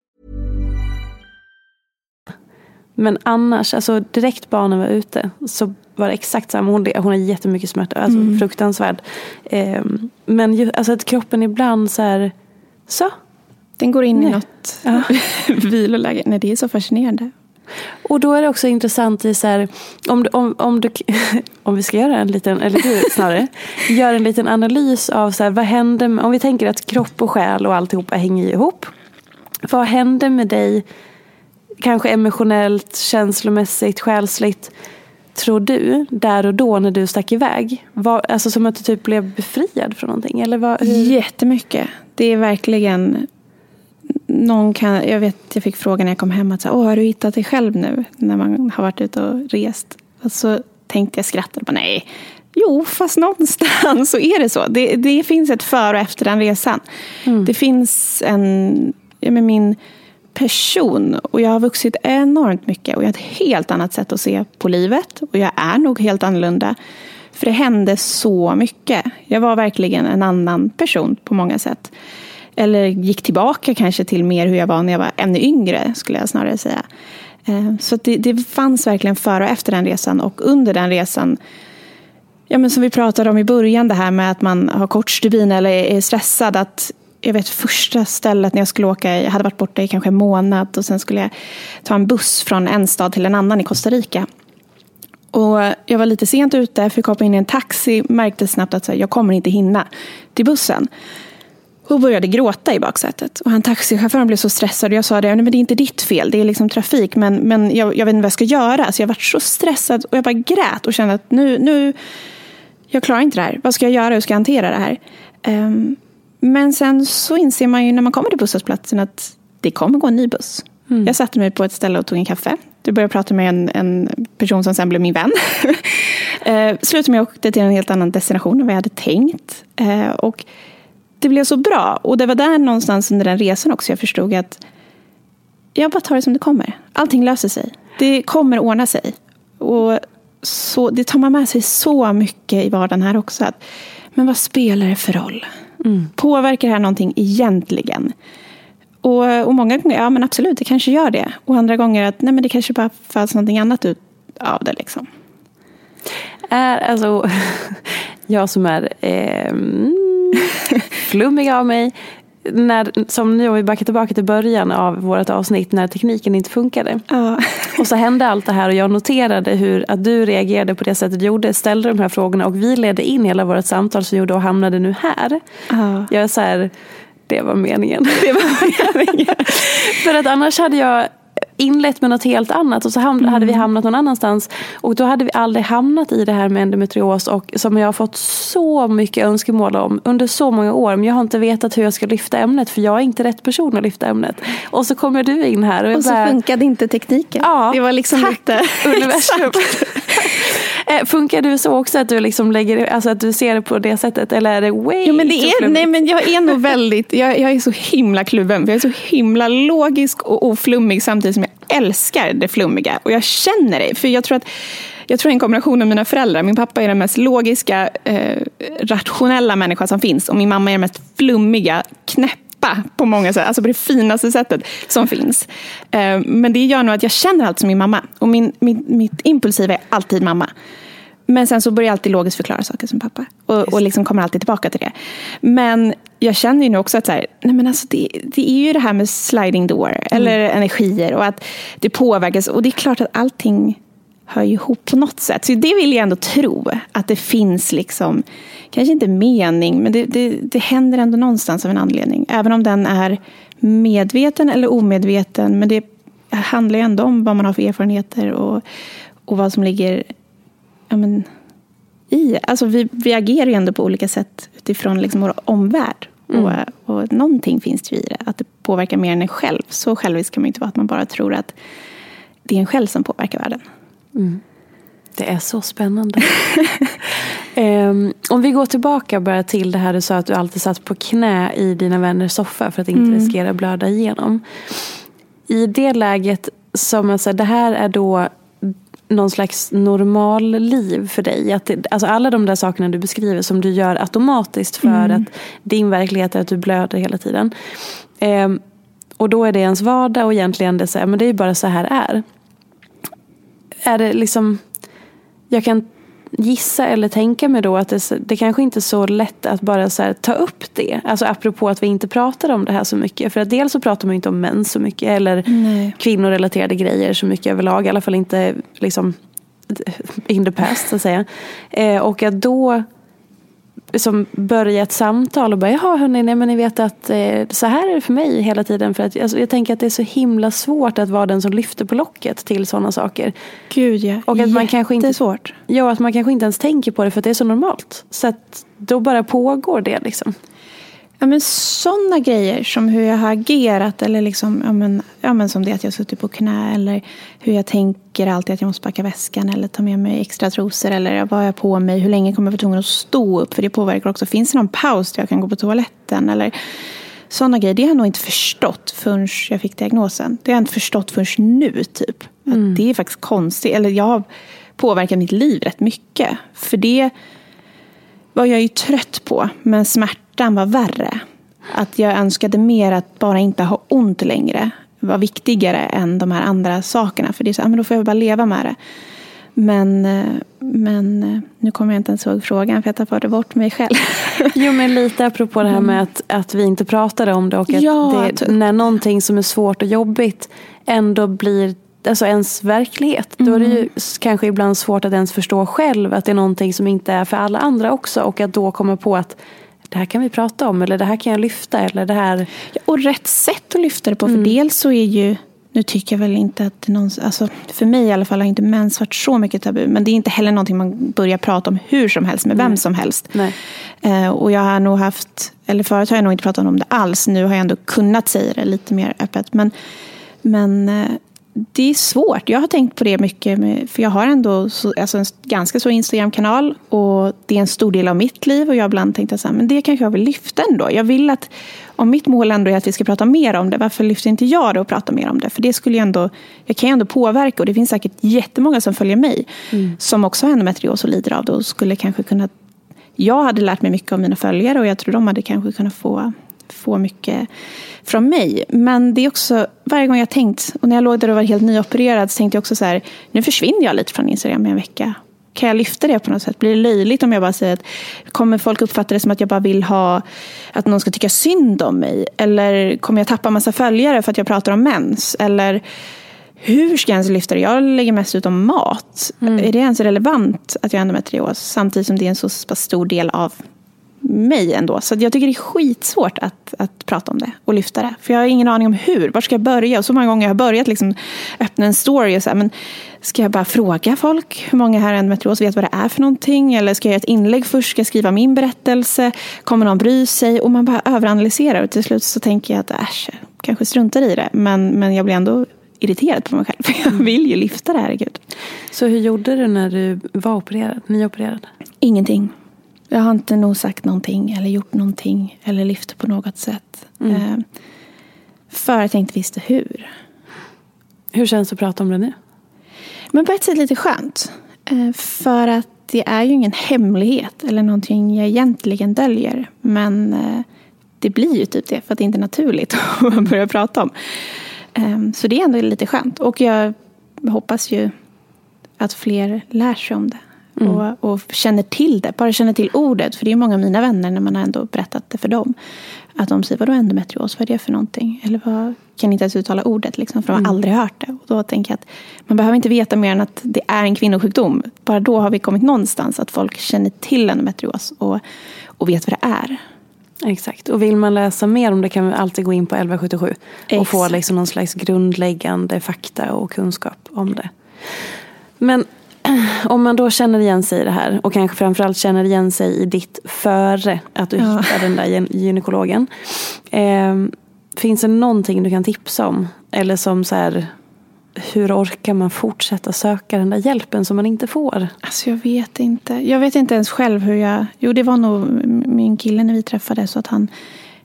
Men annars, alltså direkt barnen var ute så var det exakt samma. Hon, hon har jättemycket smärta, alltså Mm. fruktansvärd. Eh, men ju, alltså att kroppen ibland så här, så. Den går in i Nej. något viloläge. Nej, det är så fascinerande. Och då är det också intressant i så här, om, du- om, om, du, om vi ska göra en liten, eller du snarare, gör en liten analys av så här, vad händer om vi tänker att kropp och själ och alltihopa hänger ihop. Vad händer med dig, kanske emotionellt, känslomässigt, själsligt, tror du, där och då när du stack iväg? Var, alltså som att du typ blev befriad från någonting? Eller vad, hur? Jättemycket. Det är verkligen... Någon kan, jag vet, jag fick frågan när jag kom hem att så, här, Åh, har du hittat dig själv nu? När man har varit ute och rest. Och så tänkte jag skrattade bara nej. Jo, fast någonstans så är det så. Det, det finns ett före och efter den resan. Det finns en, ja, men min person och jag har vuxit enormt mycket och jag har ett helt annat sätt att se på livet och jag är nog helt annorlunda. För det hände så mycket. Jag var verkligen en annan person på många sätt. Eller gick tillbaka kanske till mer hur jag var när jag var ännu yngre, skulle jag snarare säga. Eh, så det, det fanns verkligen före och efter den resan och under den resan Ja, men som vi pratade om i början, det här med att man har kort stubin eller är stressad. Att jag vet första stället när jag skulle åka, jag hade varit borta i kanske en månad och sen skulle jag ta en buss från en stad till en annan i Costa Rica. Och jag var lite sent ute, fick hoppa in i en taxi, märkte snabbt att jag kommer inte hinna till bussen. Och började gråta i baksätet. Och han taxichauffören blev så stressad och jag sa det, men det är inte ditt fel, det är liksom trafik, men, men jag, jag vet inte vad jag ska göra. Så jag var så stressad och jag bara grät och kände att nu, nu jag klarar inte det här. Vad ska jag göra? Hur ska jag hantera det här? Um, men sen så inser man ju när man kommer till busshållplatsen att det kommer gå en ny buss. Jag satte mig på ett ställe och tog en kaffe. Du började prata med en, en person som sen blev min vän. uh, slutade med att jag åkte till en helt annan destination än vad jag hade tänkt. Eh, och det blev så bra. Och det var där någonstans under den resan också jag förstod att jag bara tar det som det kommer. Allting löser sig. Det kommer ordna sig. Och så, det tar man med sig så mycket i vardagen här också. Att, men vad spelar det för roll? Påverkar det här någonting egentligen? Och, och många gånger, ja men absolut, det kanske gör det. Och andra gånger att nej men det kanske bara föds någonting annat ut av det. Liksom. är alltså jag som är eh, mm, flummig av mig. När, som nu om vi backar tillbaka till början av vårt avsnitt när tekniken inte funkade. Ja. Och så hände allt det här och jag noterade hur att du reagerade på det sättet du gjorde, ställde de här frågorna och vi ledde in hela vårt samtal som gjorde och hamnade nu här. Ja. Jag är så här, det var meningen. Det var meningen. För att annars hade jag inlett med något helt annat och så ham- hade vi hamnat någon annanstans. Och då hade vi aldrig hamnat i det här med endometrios och som jag har fått så mycket önskemål om under så många år. Men jag har inte vetat hur jag ska lyfta ämnet för jag är inte rätt person att lyfta ämnet. Och så kommer du in här och Och så bara, funkade inte tekniken. Ja, det var liksom tack, lite... universum. Eh, Funkar du så också att du liksom lägger, alltså att du ser det på det sättet eller är det way Jo, men det är, nej, men jag är nog väldigt, jag, jag är så himla kluven. För jag är så himla logisk och oflummig samtidigt som jag älskar det flummiga. Och jag känner det. För jag tror att jag tror en kombination av mina föräldrar. Min pappa är den mest logiska, eh, rationella människa som finns. Och min mamma är den mest flummiga, knäppa på många sätt. Alltså på det finaste sättet som finns. Eh, men det gör nog att jag känner allt som min mamma. Och min, min, mitt impulsiva är alltid mamma. Men sen så börjar jag alltid logiskt förklara saker som pappa. Och, och liksom kommer alltid tillbaka till det. Men jag känner ju nu också att så här, nej men alltså det, det är ju det här med sliding door. Eller energier och att det påverkas. Och det är klart att allting hör ju ihop på något sätt. Så det vill jag ändå tro. Att det finns liksom, kanske inte mening, men det, det, det händer ändå någonstans av en anledning. Även om den är medveten eller omedveten. Men det handlar ju ändå om vad man har för erfarenheter och, och vad som ligger ja, men, i. Alltså vi, vi agerar ju ändå på olika sätt utifrån liksom vår omvärld. Mm. Och, och någonting finns det ju i det, att det påverkar mer än en själv. Så självisk kan man inte vara att man bara tror att det är en själv som påverkar världen. Mm. Det är så spännande. um, om vi går tillbaka bara till det här du sa att du alltid satt på knä i dina vänners soffa för att inte mm. riskera blöda igenom. I det läget, som alltså, det här är då någon slags normal liv för dig. Att det, alltså alla de där sakerna du beskriver som du gör automatiskt för mm. att din verklighet är att du blöder hela tiden. Um, och då är det ens vardag och egentligen det, så här, men det är bara så här är. Är det liksom jag kan gissa eller tänka mig då att det, det kanske inte är så lätt att bara så ta upp det. Alltså apropå att vi inte pratar om det här så mycket. För att dels så pratar man inte om män så mycket eller Nej. kvinnorelaterade grejer så mycket överlag. I alla fall inte liksom in the past så att säga. Eh, och att då som börja ett samtal och bara, jaha hörni, nej men ni vet att eh, så här är det för mig hela tiden. För att, alltså, jag tänker att det är så himla svårt att vara den som lyfter på locket till sådana saker. Gud ja, och att man kanske inte, svårt. Ja, att man kanske inte ens tänker på det för att det är så normalt. Så att då bara pågår det liksom. Ja, men sådana grejer som hur jag har agerat eller liksom, ja, men, ja, men som det att jag suttit på knä eller hur jag tänker alltid att jag måste packa väskan eller ta med mig extra trosor eller vad har jag på mig, hur länge kommer jag vara tvungen att stå upp för det påverkar också. Finns det någon paus där jag kan gå på toaletten eller sådana grejer. Det har jag nog inte förstått förrän jag fick diagnosen. Det har jag inte förstått förrän nu typ. Mm. Det är faktiskt konstigt. Eller jag har påverkat mitt liv rätt mycket. För det var jag ju trött på. Men smärta smärtan var värre. Att jag önskade mer att bara inte ha ont längre var viktigare än de här andra sakerna. För det är så, men då får jag bara leva med det. Men, eh, men eh, nu kommer jag inte ens ihåg frågan för jag tappade bort mig själv. Jo men lite apropå det här med att, att vi inte pratade om det och att ja, det, när någonting som är svårt och jobbigt ändå blir alltså ens verklighet. Mm. Då är det ju mm. kanske ibland svårt att ens förstå själv att det är någonting som inte är för alla andra också och att då komma på att det här kan vi prata om eller det här kan jag lyfta eller det här. Ja, och rätt sätt att lyfta det på. Mm. För dels så är ju nu tycker jag väl inte att någon, alltså för mig i alla fall har inte mens varit så mycket tabu. Men det är inte heller någonting man börjar prata om hur som helst med vem som helst. Eh, och jag har nog haft, eller förut har jag nog inte pratat om det alls. Nu har jag ändå kunnat säga det lite mer öppet. Men, men eh, det är svårt. Jag har tänkt på det mycket. Med, för jag har ändå så, alltså en ganska så Instagram-kanal. Och det är en stor del av mitt liv. Och jag har ibland tänkt att men det kanske jag vill lyfta ändå. Jag vill att, om mitt mål ändå är att vi ska prata mer om det. Varför lyfter inte jag det och pratar mer om det? För det skulle jag ändå, jag kan ju ändå påverka. Och det finns säkert jättemånga som följer mig. Mm. Som också har endometrios och lider av det. Och skulle kanske kunna jag hade lärt mig mycket av mina följare och jag tror de hade kanske kunnat få få mycket från mig. Men det är också, varje gång jag tänkt, och när jag låg där och var helt nyopererad så tänkte jag också så här, nu försvinner jag lite från Instagram i en vecka. Kan jag lyfta det på något sätt? Blir det löjligt om jag bara säger att kommer folk uppfatta det som att jag bara vill ha att någon ska tycka synd om mig? Eller kommer jag tappa massa följare för att jag pratar om mens? Eller hur ska jag ens lyfta det? Jag lägger mest ut om mat. Mm. Är det ens relevant att jag har endometrios samtidigt som det är en så pass stor del av mig ändå. Så jag tycker det är skitsvårt att, att prata om det och lyfta det. För jag har ingen aning om hur. Var ska jag börja? Och så många gånger jag har börjat liksom öppna en story och så här, men ska jag bara fråga folk hur många här i endometrios vet vad det är för någonting? Eller ska jag göra ett inlägg först? Ska jag skriva min berättelse? Kommer någon bry sig? Och man bara överanalyserar och till slut så tänker jag att äsch, kanske struntar i det. Men, men jag blir ändå irriterad på mig själv. För jag vill ju lyfta det, herregud. Så hur gjorde du när du var opererad? Nyopererad? Ingenting. Jag har inte nog sagt någonting eller gjort någonting eller lyft på något sätt. Mm. Eh, för att jag inte visste hur. Hur känns det att prata om det nu? Men på ett sätt lite skönt. Eh, för att det är ju ingen hemlighet eller någonting jag egentligen döljer. Men eh, det blir ju typ det för att det inte är naturligt att börja prata om. Så det är ändå lite skönt. Och jag hoppas ju att fler lär sig om det. Mm. Och, och, känner till det, bara känner till ordet. För det är många av mina vänner när man har ändå berättat det för dem. Att de säger, vadå endometrios, vad är det för någonting? Eller vad, kan inte ens uttala ordet liksom, för de har mm. aldrig hört det. Och då tänker jag att man behöver inte veta mer än att det är en kvinnosjukdom. Bara då har vi kommit någonstans, att folk känner till endometrios och, och vet vad det är. Exakt, och vill man läsa mer om det kan man alltid gå in på 1177 Exakt. och få liksom någon slags grundläggande fakta och kunskap om det. Men om man då känner igen sig i det här och kanske framförallt känner igen sig i ditt före att du ja. hittade den där gynekologen. Eh, finns det någonting du kan tipsa om? Eller som så här, hur orkar man fortsätta söka den där hjälpen som man inte får? Alltså jag vet inte. Jag vet inte ens själv hur jag... Jo, det var nog min kille när vi träffades så att han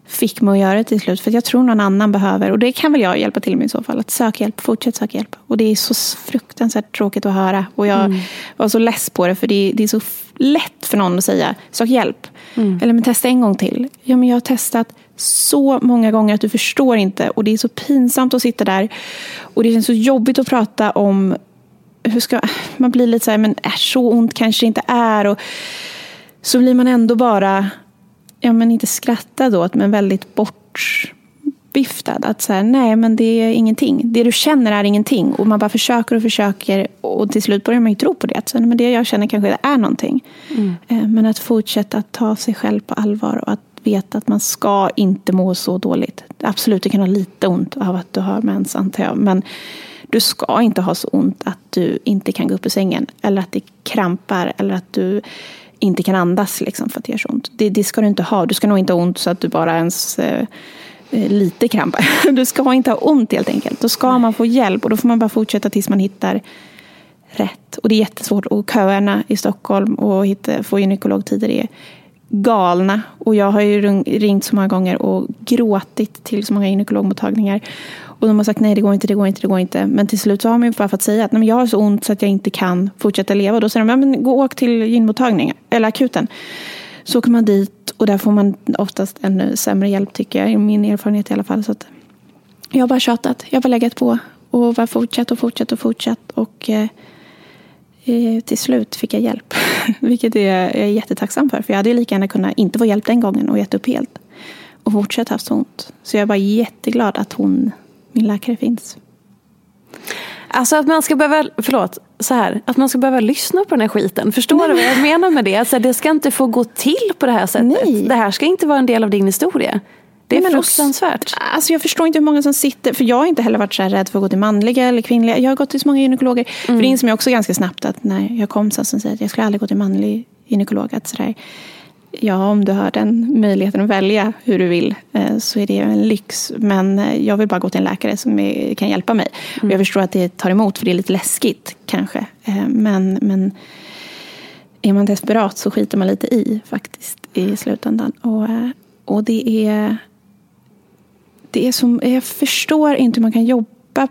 fick mig att göra det till slut. För jag tror någon annan behöver, och det kan väl jag hjälpa till med i så fall, att söka hjälp, fortsätt söka hjälp. Och det är så fruktansvärt tråkigt att höra. Och jag mm. var så less på det, för det är, det är så lätt för någon att säga, sök hjälp. Mm. Eller men testa en gång till. Ja, men jag har testat så många gånger att du förstår inte. Och det är så pinsamt att sitta där. Och det känns så jobbigt att prata om hur ska, man blir lite så här, men är så ont kanske inte är. Och så blir man ändå bara ja, men inte skrattad åt, men väldigt bortviftad. Att så här, nej, men det är ingenting. Det du känner är ingenting. Och man bara försöker och försöker och till slut börjar man ju tro på det. Att så, men det jag känner kanske är någonting. Mm. Eh, men att fortsätta att ta sig själv på allvar och att veta att man ska inte må så dåligt. Absolut, du kan ha lite ont av att du har mens, antar jag. Men du ska inte ha så ont att du inte kan gå upp ur sängen. Eller att det krampar. Eller att du inte kan andas liksom, för att det gör så ont. Det, det, ska du inte ha. Du ska nog inte ha ont så att du bara ens eh, eh lite krampar. Du ska inte ha ont helt enkelt. Då ska man få hjälp och då får man bara fortsätta tills man hittar rätt. Och det är jättesvårt. Och köerna i Stockholm och hitta, få gynekologtider är galna. Och jag har ju ringt så många gånger och gråtit till så många gynekologmottagningar. Och de har sagt nej, det går inte, det går inte, det går inte. Men till slut så har man ju bara fått säga att nej, men jag har så ont så att jag inte kan fortsätta leva. Då säger de, ja, men gå och åk till gynmottagningen, eller akuten. Så åker man dit och där får man oftast ännu sämre hjälp tycker jag, i min erfarenhet i alla fall. Så att jag har bara tjatat, jag har bara legat på och bara fortsatt och fortsatt och fortsatt. Och eh, eh till slut fick jag hjälp. Vilket är, jag är jättetacksam för. För jag hade ju lika gärna kunnat inte få hjälp den gången och gett upp helt. Och fortsatt haft så ont. Så jag är bara jätteglad att hon min läkare finns. Alltså att man ska behöva, förlåt, så här, att man ska behöva lyssna på den här skiten. Förstår Nej. du vad jag menar med det? Alltså, det ska inte få gå till på det här sättet. Nej. Det här ska inte vara en del av din historia. Det är Nej, fruktansvärt. Alltså jag förstår inte hur många som sitter, för jag har inte heller varit så här rädd för att gå till manliga eller kvinnliga. Jag har gått till så många gynekologer. Mm. För det inser jag också ganska snabbt att när jag kom så som säger att jag skulle aldrig gå till manlig gynekolog. Att så där, Ja, om du har den möjligheten att välja hur du vill eh, så är det en lyx. Men eh, jag vill bara gå till en läkare som kan hjälpa mig. Mm. Och jag förstår att det tar emot för det är lite läskigt kanske. Eh, men, men är man desperat så skiter man lite i faktiskt i slutändan. Och, och det är... Det är som, jag förstår inte hur man kan jobba.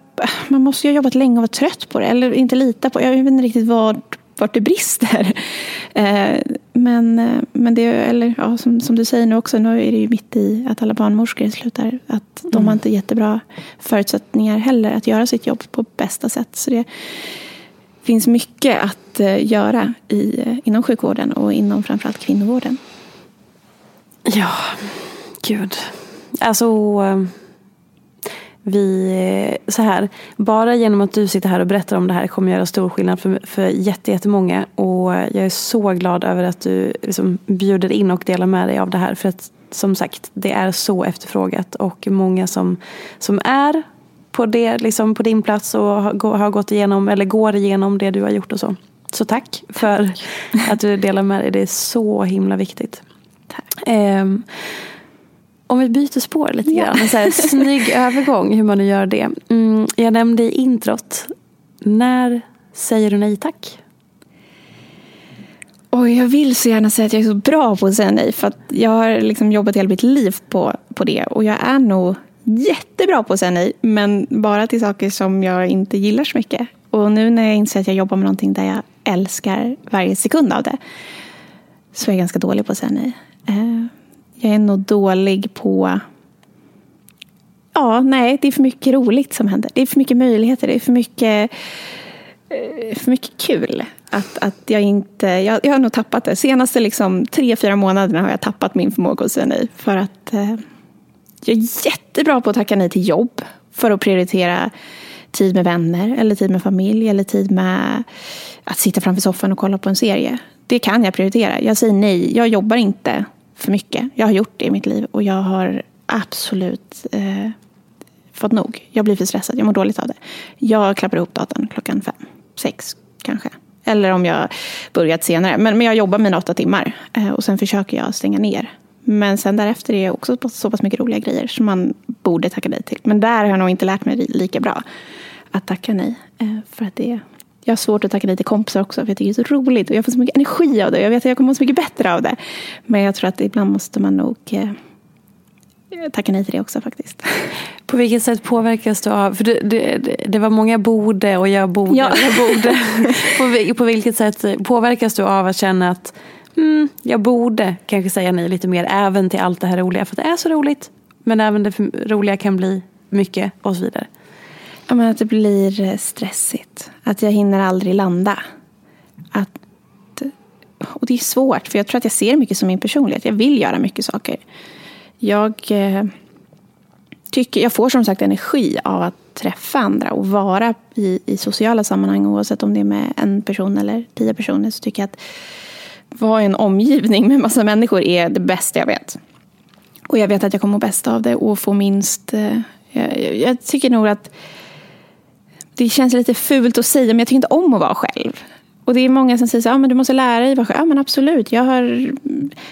Man måste ju ha jobbat länge och vara trött på det. Eller inte lita på. Jag vet inte riktigt vad vart det brister. Eh, men, eh, men det, eller, ja, som, som du säger nu också, nu är det ju mitt i att alla barnmorskor slutar. Att de mm. har inte jättebra förutsättningar heller att göra sitt jobb på bästa sätt. Så det finns mycket att eh, göra i, inom sjukvården och inom framförallt kvinnovården. Ja, gud. Alltså vi, så här, bara genom att du sitter här och berättar om det här kommer göra stor skillnad för, för jättemånga. Och jag är så glad över att du liksom bjuder in och delar med dig av det här. För att som sagt, det är så efterfrågat. Och många som, som är på, det, liksom på din plats och har, gått igenom, eller går igenom det du har gjort och så. Så tack för att du delar med dig. Det är så himla viktigt. Tack. Um, om vi byter spår lite ja. grann, en så här snygg övergång hur man nu gör det. Mm, jag nämnde i introt, när säger du nej tack? Och jag vill så gärna säga att jag är så bra på att säga nej. För att jag har liksom jobbat hela mitt liv på, på det. Och jag är nog jättebra på att säga nej. Men bara till saker som jag inte gillar så mycket. Och nu när jag inser att jag jobbar med någonting där jag älskar varje sekund av det. Så är jag ganska dålig på att säga nej. Jag är nog dålig på... Ja, nej, det är för mycket roligt som händer. Det är för mycket möjligheter. Det är för mycket, eh, för mycket kul. Att, att jag inte... Jag, jag har nog tappat det. Senaste liksom, tre, fyra månaderna har jag tappat min förmåga att säga nej. För att eh, jag är jättebra på att tacka nej till jobb. För att prioritera tid med vänner, eller tid med familj, eller tid med att sitta framför soffan och kolla på en serie. Det kan jag prioritera. Jag säger nej, jag jobbar inte för mycket. Jag har gjort det i mitt liv och jag har absolut eh, fått nog. Jag blir för stressad, jag mår dåligt av det. Jag klappar ihop datorn klockan fem, sex kanske. Eller om jag börjat senare. Men, men jag jobbar mina åtta timmar eh, och sen försöker jag stänga ner. Men sen därefter är det också så pass mycket roliga grejer som man borde tacka nej till. Men där har jag nog inte lärt mig lika bra att tacka nej. Eh, för att det jag har svårt att tacka nej till kompisar också för jag tycker det är så roligt och jag får så mycket energi av det. Jag vet att jag kommer må så mycket bättre av det. Men jag tror att ibland måste man nog eh, tacka nej till det också faktiskt. På vilket sätt påverkas du av, för det, det, det var många borde och jag borde, ja. jag borde. på, på vilket sätt påverkas du av att känna att mm, jag borde kanske säga nej lite mer även till allt det här roliga för att det är så roligt. Men även det roliga kan bli mycket och så vidare. Ja, men att det blir eh, stressigt. Att jag hinner aldrig landa. Att, och det är svårt, för jag tror att jag ser mycket som min personlighet. Jag vill göra mycket saker. Jag eh, tycker, jag får som sagt energi av att träffa andra och vara i, i sociala sammanhang oavsett om det är med en person eller tio personer. Så tycker jag att vara i en omgivning med massa människor är det bästa jag vet. Och jag vet att jag kommer må bäst av det och få minst... Eh, jag, jag tycker nog att det känns lite fult att säga, men jag tycker inte om att vara själv. Och det är många som säger så, ah, men du måste lära dig vara själv. Ja, men absolut. Jag har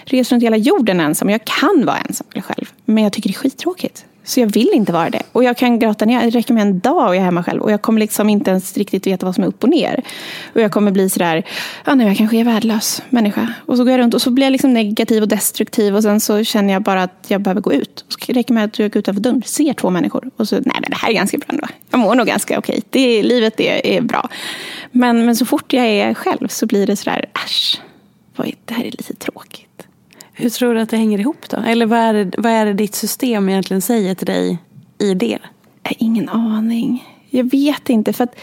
rest runt hela jorden ensam. Jag kan vara ensam eller själv. Men jag tycker det är skittråkigt. Så jag vill inte vara det. Och jag kan gråta ner. Det räcker med en dag och jag är hemma själv. Och jag kommer liksom inte ens riktigt veta vad som är upp och ner. Och jag kommer bli sådär, ja nu jag kanske är värdelös människa. Och så går jag runt och så blir jag liksom negativ och destruktiv. Och sen så känner jag bara att jag behöver gå ut. Och så räcker med att jag går utanför dörren, ser två människor. Och så, nej men det här är ganska bra ändå. Jag mår nog ganska okej. Det, livet är, är bra. Men, men så fort jag är själv så blir det sådär, äsch. Det här är lite tråkigt. Hur tror du att det hänger ihop då? Eller vad är det, vad är det ditt system egentligen säger till dig i det? Jag har ingen aning. Jag vet inte. för att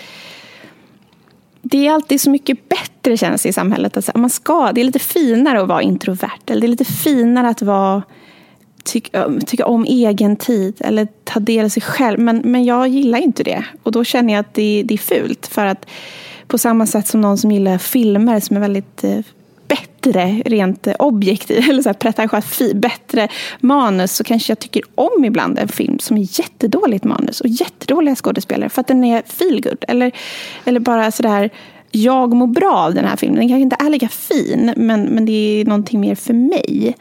det är alltid så mycket bättre känns i samhället. Att man ska, det är lite finare att vara introvert. Eller det är lite finare att vara, tycka, tycka om egen tid. Eller ta del av sig själv. Men, men jag gillar inte det. Och då känner jag att det, det är fult. För att på samma sätt som någon som gillar filmer som är väldigt eh, bättre rent objektivt, eller så här pretentiöst, bättre manus så kanske jag tycker om ibland en film som är jättedåligt manus och jättedåliga skådespelare för att den är feelgood. Eller, eller bara sådär jag mår bra av den här filmen. Den kanske inte är lika fin, men, men det är någonting mer för mig.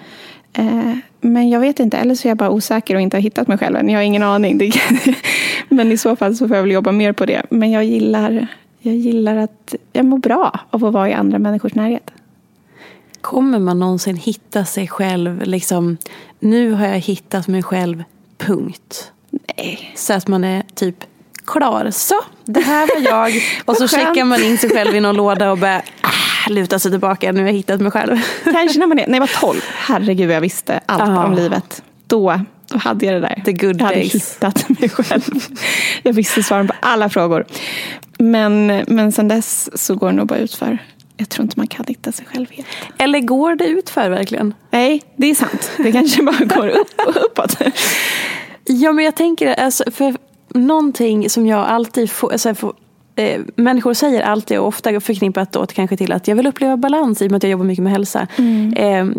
Eh, men jag vet inte, eller så är jag bara osäker och inte har hittat mig själv än. Jag har ingen aning. men i så fall så får jag väl jobba mer på det. Men jag gillar, jag gillar att jag mår bra av att vara i andra människors närhet. Kommer man någonsin hitta sig själv, liksom, nu har jag hittat mig själv, punkt. Nej. Så att man är typ klar. Så, det här var jag. och så checkar man in sig själv i någon låda och börjar ah, luta sig tillbaka. Nu har jag hittat mig själv. Kanske när man är, när jag var tolv. Herregud, jag visste allt oh. om livet. Då, då hade jag det där. The good jag hade days. hittat mig själv. Jag visste svaren på alla frågor. Men, men sen dess så går det nog bara ut för jag tror inte man kan hitta sig själv helt. Eller går det ut för verkligen? Nej, det är sant. Det kanske bara går upp och uppåt. ja, men jag tänker, alltså, för någonting som jag alltid får, alltså, får eh, människor säger alltid och ofta förknippat då kanske till att jag vill uppleva balans i och med att jag jobbar mycket med hälsa. Mm.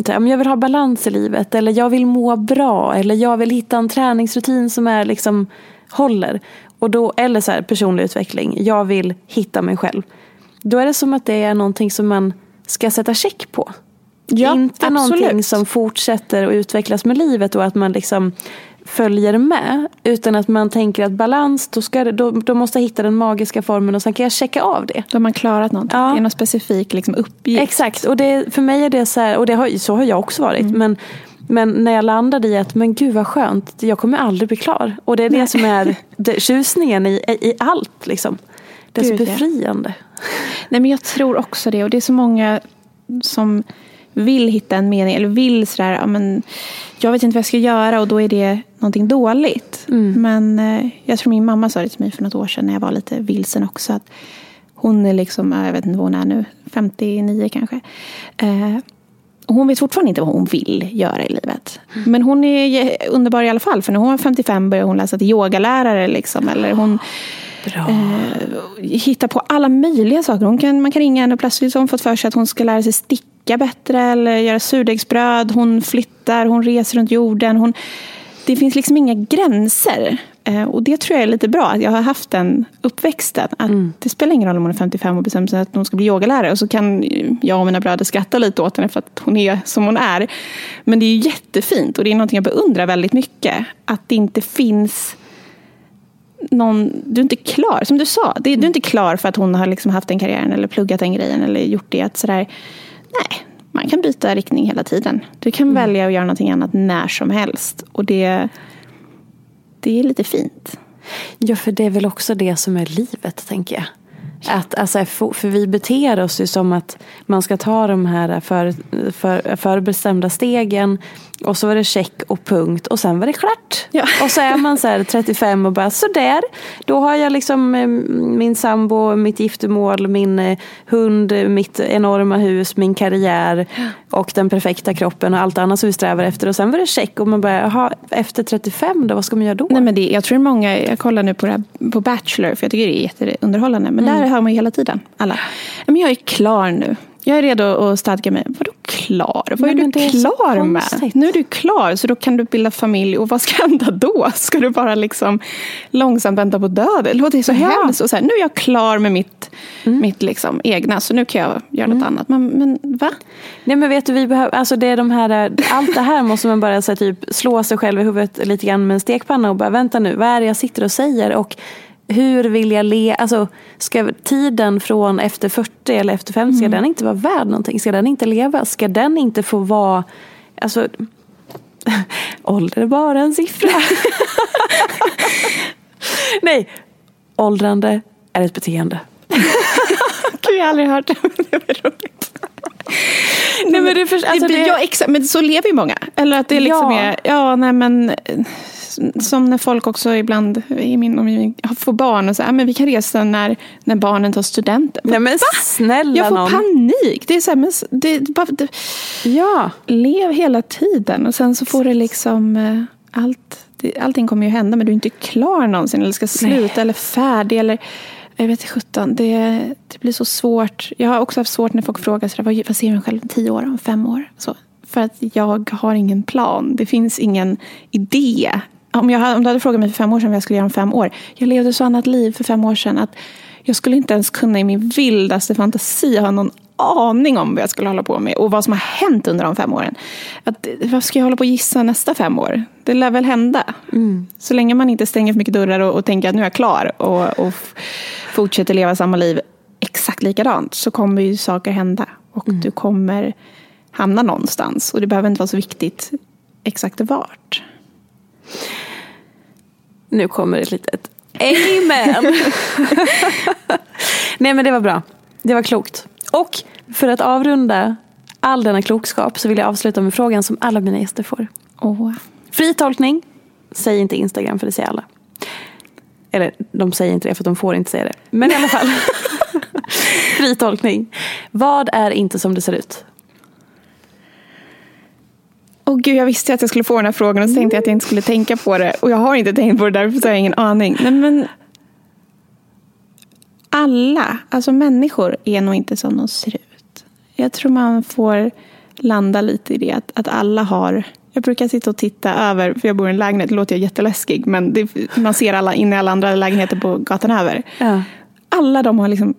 Eh, jag vill ha balans i livet eller jag vill må bra eller jag vill hitta en träningsrutin som är liksom håller. Och då, eller så här, personlig utveckling. Jag vill hitta mig själv. Då är det som att det är någonting som man ska sätta check på. Ja, Inte absolut. någonting som fortsätter att utvecklas med livet och att man liksom följer med. Utan att man tänker att balans, då, ska det, då, då måste jag hitta den magiska formen och sen kan jag checka av det. Då har man klarat någonting. Ja. Det är någon specifik liksom, uppgift. Exakt, och det, för mig är det så här, och det har, så har jag också varit. Mm. Men, men när jag landade i att, men gud vad skönt, jag kommer aldrig bli klar. Och det är Nej. det som är det, tjusningen i, i allt. Liksom. Det är så befriande. Nej, men jag tror också det. Och det är så många som vill hitta en mening eller vill sådär, ja, men jag vet inte vad jag ska göra och då är det någonting dåligt. Mm. Men eh, jag tror min mamma sa det till mig för något år sedan när jag var lite vilsen också. Att hon är liksom, jag vet inte vad hon är nu, 59 kanske. Eh, hon vet fortfarande inte vad hon vill göra i livet. Mm. Men hon är underbar i alla fall. För när hon var 55 började hon läsa till yogalärare. Liksom, eller hon eh, hitta på alla möjliga saker. Hon kan, man kan ringa henne och plötsligt har hon fått för sig att hon ska lära sig sticka bättre eller göra surdegsbröd. Hon flyttar, hon reser runt jorden. Hon, det finns liksom inga gränser. Eh, och det tror jag är lite bra, att jag har haft den uppväxten. Att Det spelar ingen roll om hon är 55 och bestämmer sig att hon ska bli yogalärare. Och så kan jag och mina bröder skratta lite åt henne för att hon är som hon är. Men det är jättefint och det är någonting jag beundrar väldigt mycket. Att det inte finns någon, du är inte klar, som du sa, det, du är inte klar för att hon har liksom haft den karriären eller pluggat den grejen eller gjort det. Att sådär, nej, man kan byta riktning hela tiden. Du kan välja att göra någonting annat när som helst. Och det, det är lite fint. Ja, för det är väl också det som är livet, tänker jag. Att, alltså, för för vi beter oss ju som att man ska ta de här för, för, förbestämda stegen och så var det check och punkt och sen var det klart. Ja. Och så är man så här 35 och bara sådär. Då har jag liksom eh, min sambo, mitt giftermål, min eh, hund, mitt enorma hus, min karriär och den perfekta kroppen och allt annat som vi strävar efter. Och sen var det check och man bara, jaha, efter 35 då, vad ska man göra då? Nej, men det, jag tror många, jag kollar nu på, här, på Bachelor för jag tycker det är jätteunderhållande. Men där hör man ju hela tiden, alla. Men jag är klar nu. Jag är redo att stadga mig. Vadå klar? Vad Nej, är du är klar med? konstigt. Nu är du klar, så då kan du bilda familj. Och vad ska hända då? Ska du bara liksom långsamt vänta på döden? Det låter så Ja. hemskt. Och så här, nu är jag klar med mitt, mitt liksom egna, så nu kan jag göra något annat. Men, men va? Nej men vet du, vi behöver, alltså det är de här, allt det här måste man bara så här, typ, slå sig själv i huvudet lite grann med en stekpanna och bara vänta nu, vad är det jag sitter och säger och hur vill jag le, alltså ska tiden från efter 40 eller efter 50, ska den inte vara värd någonting? Ska den inte leva? Ska den inte få vara, alltså ålder är bara en siffra. Nej, åldrande är ett beteende. Gud, jag har aldrig hört det. men Det var roligt. Nej, men det, för, alltså, det, det, ja, exakt, men så lever ju många. Eller att det liksom Ja. är, ja nej men som när folk också ibland i min omgivning får barn och säger, men vi kan resa när, när barnen tar studenten. Nej men snälla Jag får någon. panik. Det är så här, men det, bara, det, Ja. lev hela tiden och sen så får det liksom eh, allt. Det, allting kommer ju hända men du är inte klar någonsin eller ska sluta eller färdig eller jag vet inte sjutton. Det, det blir så svårt. Jag har också haft svårt när folk frågar så där, vad, vad ser du själv om tio år, om fem år? Så, för att jag har ingen plan. Det finns ingen idé. Om, jag, om du hade frågat mig för fem år sedan vad jag skulle göra om fem år. Jag levde så annat liv för fem år sedan att jag skulle inte ens kunna i min vildaste fantasi ha någon aning om vad jag skulle hålla på med och vad som har hänt under de fem åren. Att, vad ska jag hålla på och gissa nästa fem år? Det lär väl hända. Så länge man inte stänger för mycket dörrar och, och tänker att nu är jag klar och, och fortsätter leva samma liv exakt likadant så kommer ju saker hända. Och du kommer hamna någonstans. Och det behöver inte vara så viktigt exakt vart. Nu kommer ett litet amen. Nej men det var bra. Det var klokt. Och för att avrunda all denna klokskap så vill jag avsluta med frågan som alla mina gäster får. Åh. Fri tolkning. Säg inte Instagram för det säger alla. Eller de säger inte det för att de får inte säga det. Men i alla fall. Fri tolkning. Vad är inte som det ser ut? Gud, jag visste att jag skulle få den här frågan och så tänkte jag att jag inte skulle tänka på det. Och jag har inte tänkt på det, därför har jag ingen aning. Nej, men alla, alltså människor, är nog inte som de ser ut. Jag tror man får landa lite i det, att, att alla har... Jag brukar sitta och titta över, för jag bor i en lägenhet, det låter jag jätteläskig, men det, man ser alla in i alla andra lägenheter på gatan över. Ja. Alla de har liksom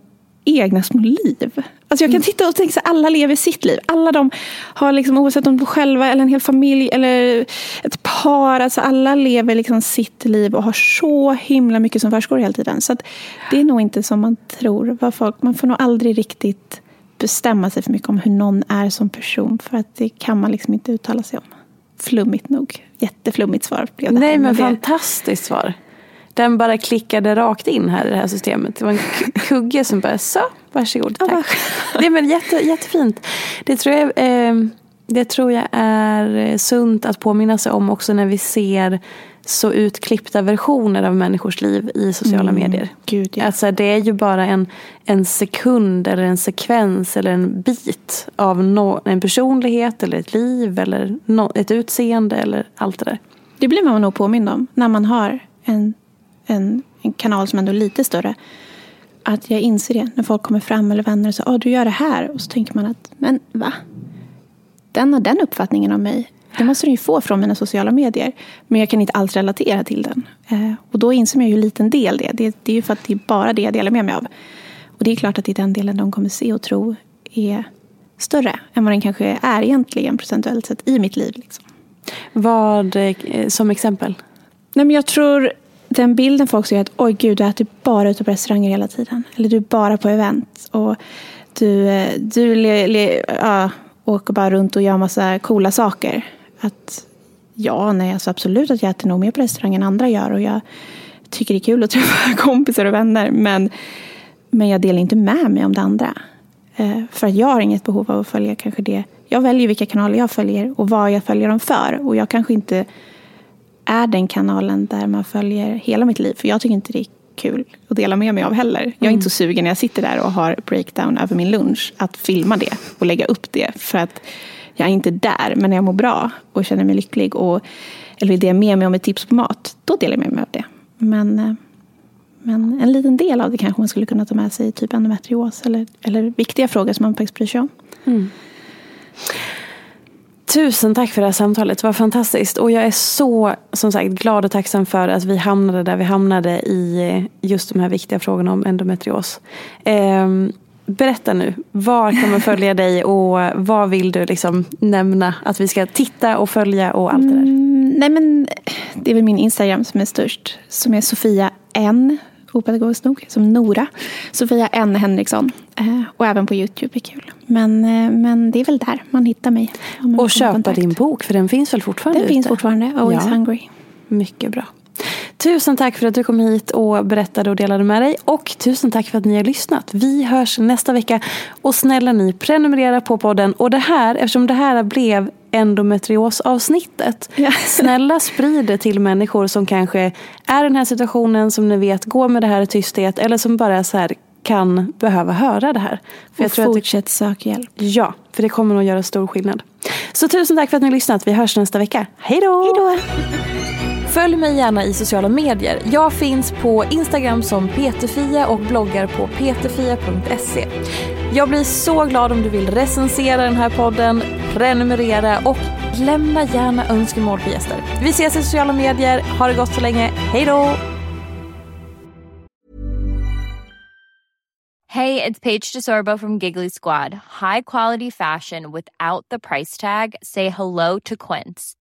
egna små liv. Alltså jag kan titta och tänka att alla lever sitt liv. Alla de har, liksom, oavsett om de själva eller en hel familj eller ett par, alltså alla lever liksom sitt liv och har så himla mycket som försiggår hela tiden. Så det är nog inte som man tror. Vad folk, man får nog aldrig riktigt bestämma sig för mycket om hur någon är som person. För att det kan man liksom inte uttala sig om. Flummigt nog. Jätteflummigt svar blev det Nej men det- fantastiskt svar. Den bara klickade rakt in här i det här systemet. Det var en kugge som bara så, varsågod. Tack. Det är men jätte, jättefint. Det tror, jag, eh, det tror jag är eh, sunt att påminna sig om också när vi ser så utklippta versioner av människors liv i sociala medier. Gud, ja. Alltså det är ju bara en, en sekund eller en sekvens eller en bit av no, en personlighet eller ett liv eller no, ett utseende eller allt det där. Det blir man nog påmind om när man har en, en, en kanal som ändå är lite större. Att jag inser det när folk kommer fram eller vänner och säger att du gör det här. Och så tänker man att, men va? Den har den uppfattningen om mig. det måste den ju få från mina sociala medier. Men jag kan inte alls relatera till den. Eh, och då inser man ju hur liten del det är. Det, det är ju för att det är bara det jag delar med mig av. Och det är klart att det är den delen de kommer se och tro är större än vad den kanske är egentligen procentuellt sett i mitt liv. Liksom. Vad eh, som exempel? Nej, men jag tror den bilden folk ser att oj gud, du äter bara ute på restauranger hela tiden. Eller du är bara på event. Och du, eh, du le, le, ja, åker bara runt och gör massa coola saker. Att ja, nej, alltså absolut att jag äter nog mer på restaurang än andra gör. Och jag tycker det är kul att träffa kompisar och vänner. Men, men jag delar inte med mig om det andra. Eh, för att jag har inget behov av att följa kanske det. Jag väljer vilka kanaler jag följer och vad jag följer dem för. Och jag kanske inte är den kanalen där man följer hela mitt liv. För jag tycker inte det är kul att dela med mig av heller. Jag är mm. inte så sugen när jag sitter där och har breakdown över min lunch att filma det och lägga upp det. För att jag är inte där, men när jag mår bra och känner mig lycklig och eller vill dela med mig om ett tips på mat, då delar jag med mig av det. Men, eh, men en liten del av det kanske man skulle kunna ta med sig, typ endometrios eller, eller viktiga frågor som man faktiskt bryr sig om. Mm. Tusen tack för det här samtalet. Det var fantastiskt. Och jag är så som sagt glad och tacksam för att vi hamnade där vi hamnade i just de här viktiga frågorna om endometrios. Eh, berätta nu, var kan man följa dig och vad vill du liksom nämna att vi ska titta och följa och allt det där? Mm, nej men det är väl min Instagram som är störst. Som är Sofia N opedagogiskt nog, som Nora. Sofia N Henriksson. Eh, och även på Youtube är kul. Men, eh, men det är väl där man hittar mig. Man och köpa kontakt. din bok, för den finns väl fortfarande Den ute? finns fortfarande, Always ja. Hungry. Mycket bra. Tusen tack för att du kom hit och berättade och delade med dig. Och tusen tack för att ni har lyssnat. Vi hörs nästa vecka. Och snälla ni, prenumerera på podden. Och det här, eftersom det här blev endometriosavsnittet. Ja. Snälla sprid det till människor som kanske är i den här situationen, som ni vet går med det här i tysthet. Eller som bara så här kan behöva höra det här. För och fortsätt att det, sök hjälp. Ja, för det kommer nog göra stor skillnad. Så tusen tack för att ni har lyssnat. Vi hörs nästa vecka. Hej då! Hej då! Följ mig gärna i sociala medier. Jag finns på Instagram som peterfia och bloggar på peterfia.se. Jag blir så glad om du vill recensera den här podden, prenumerera och lämna gärna önskemål på gäster. Vi ses i sociala medier. Ha det gott så länge. Hej då! Hey, it's Paige DeSorbo from Giggly Squad. High quality fashion without the price tag. Say hello to Quince.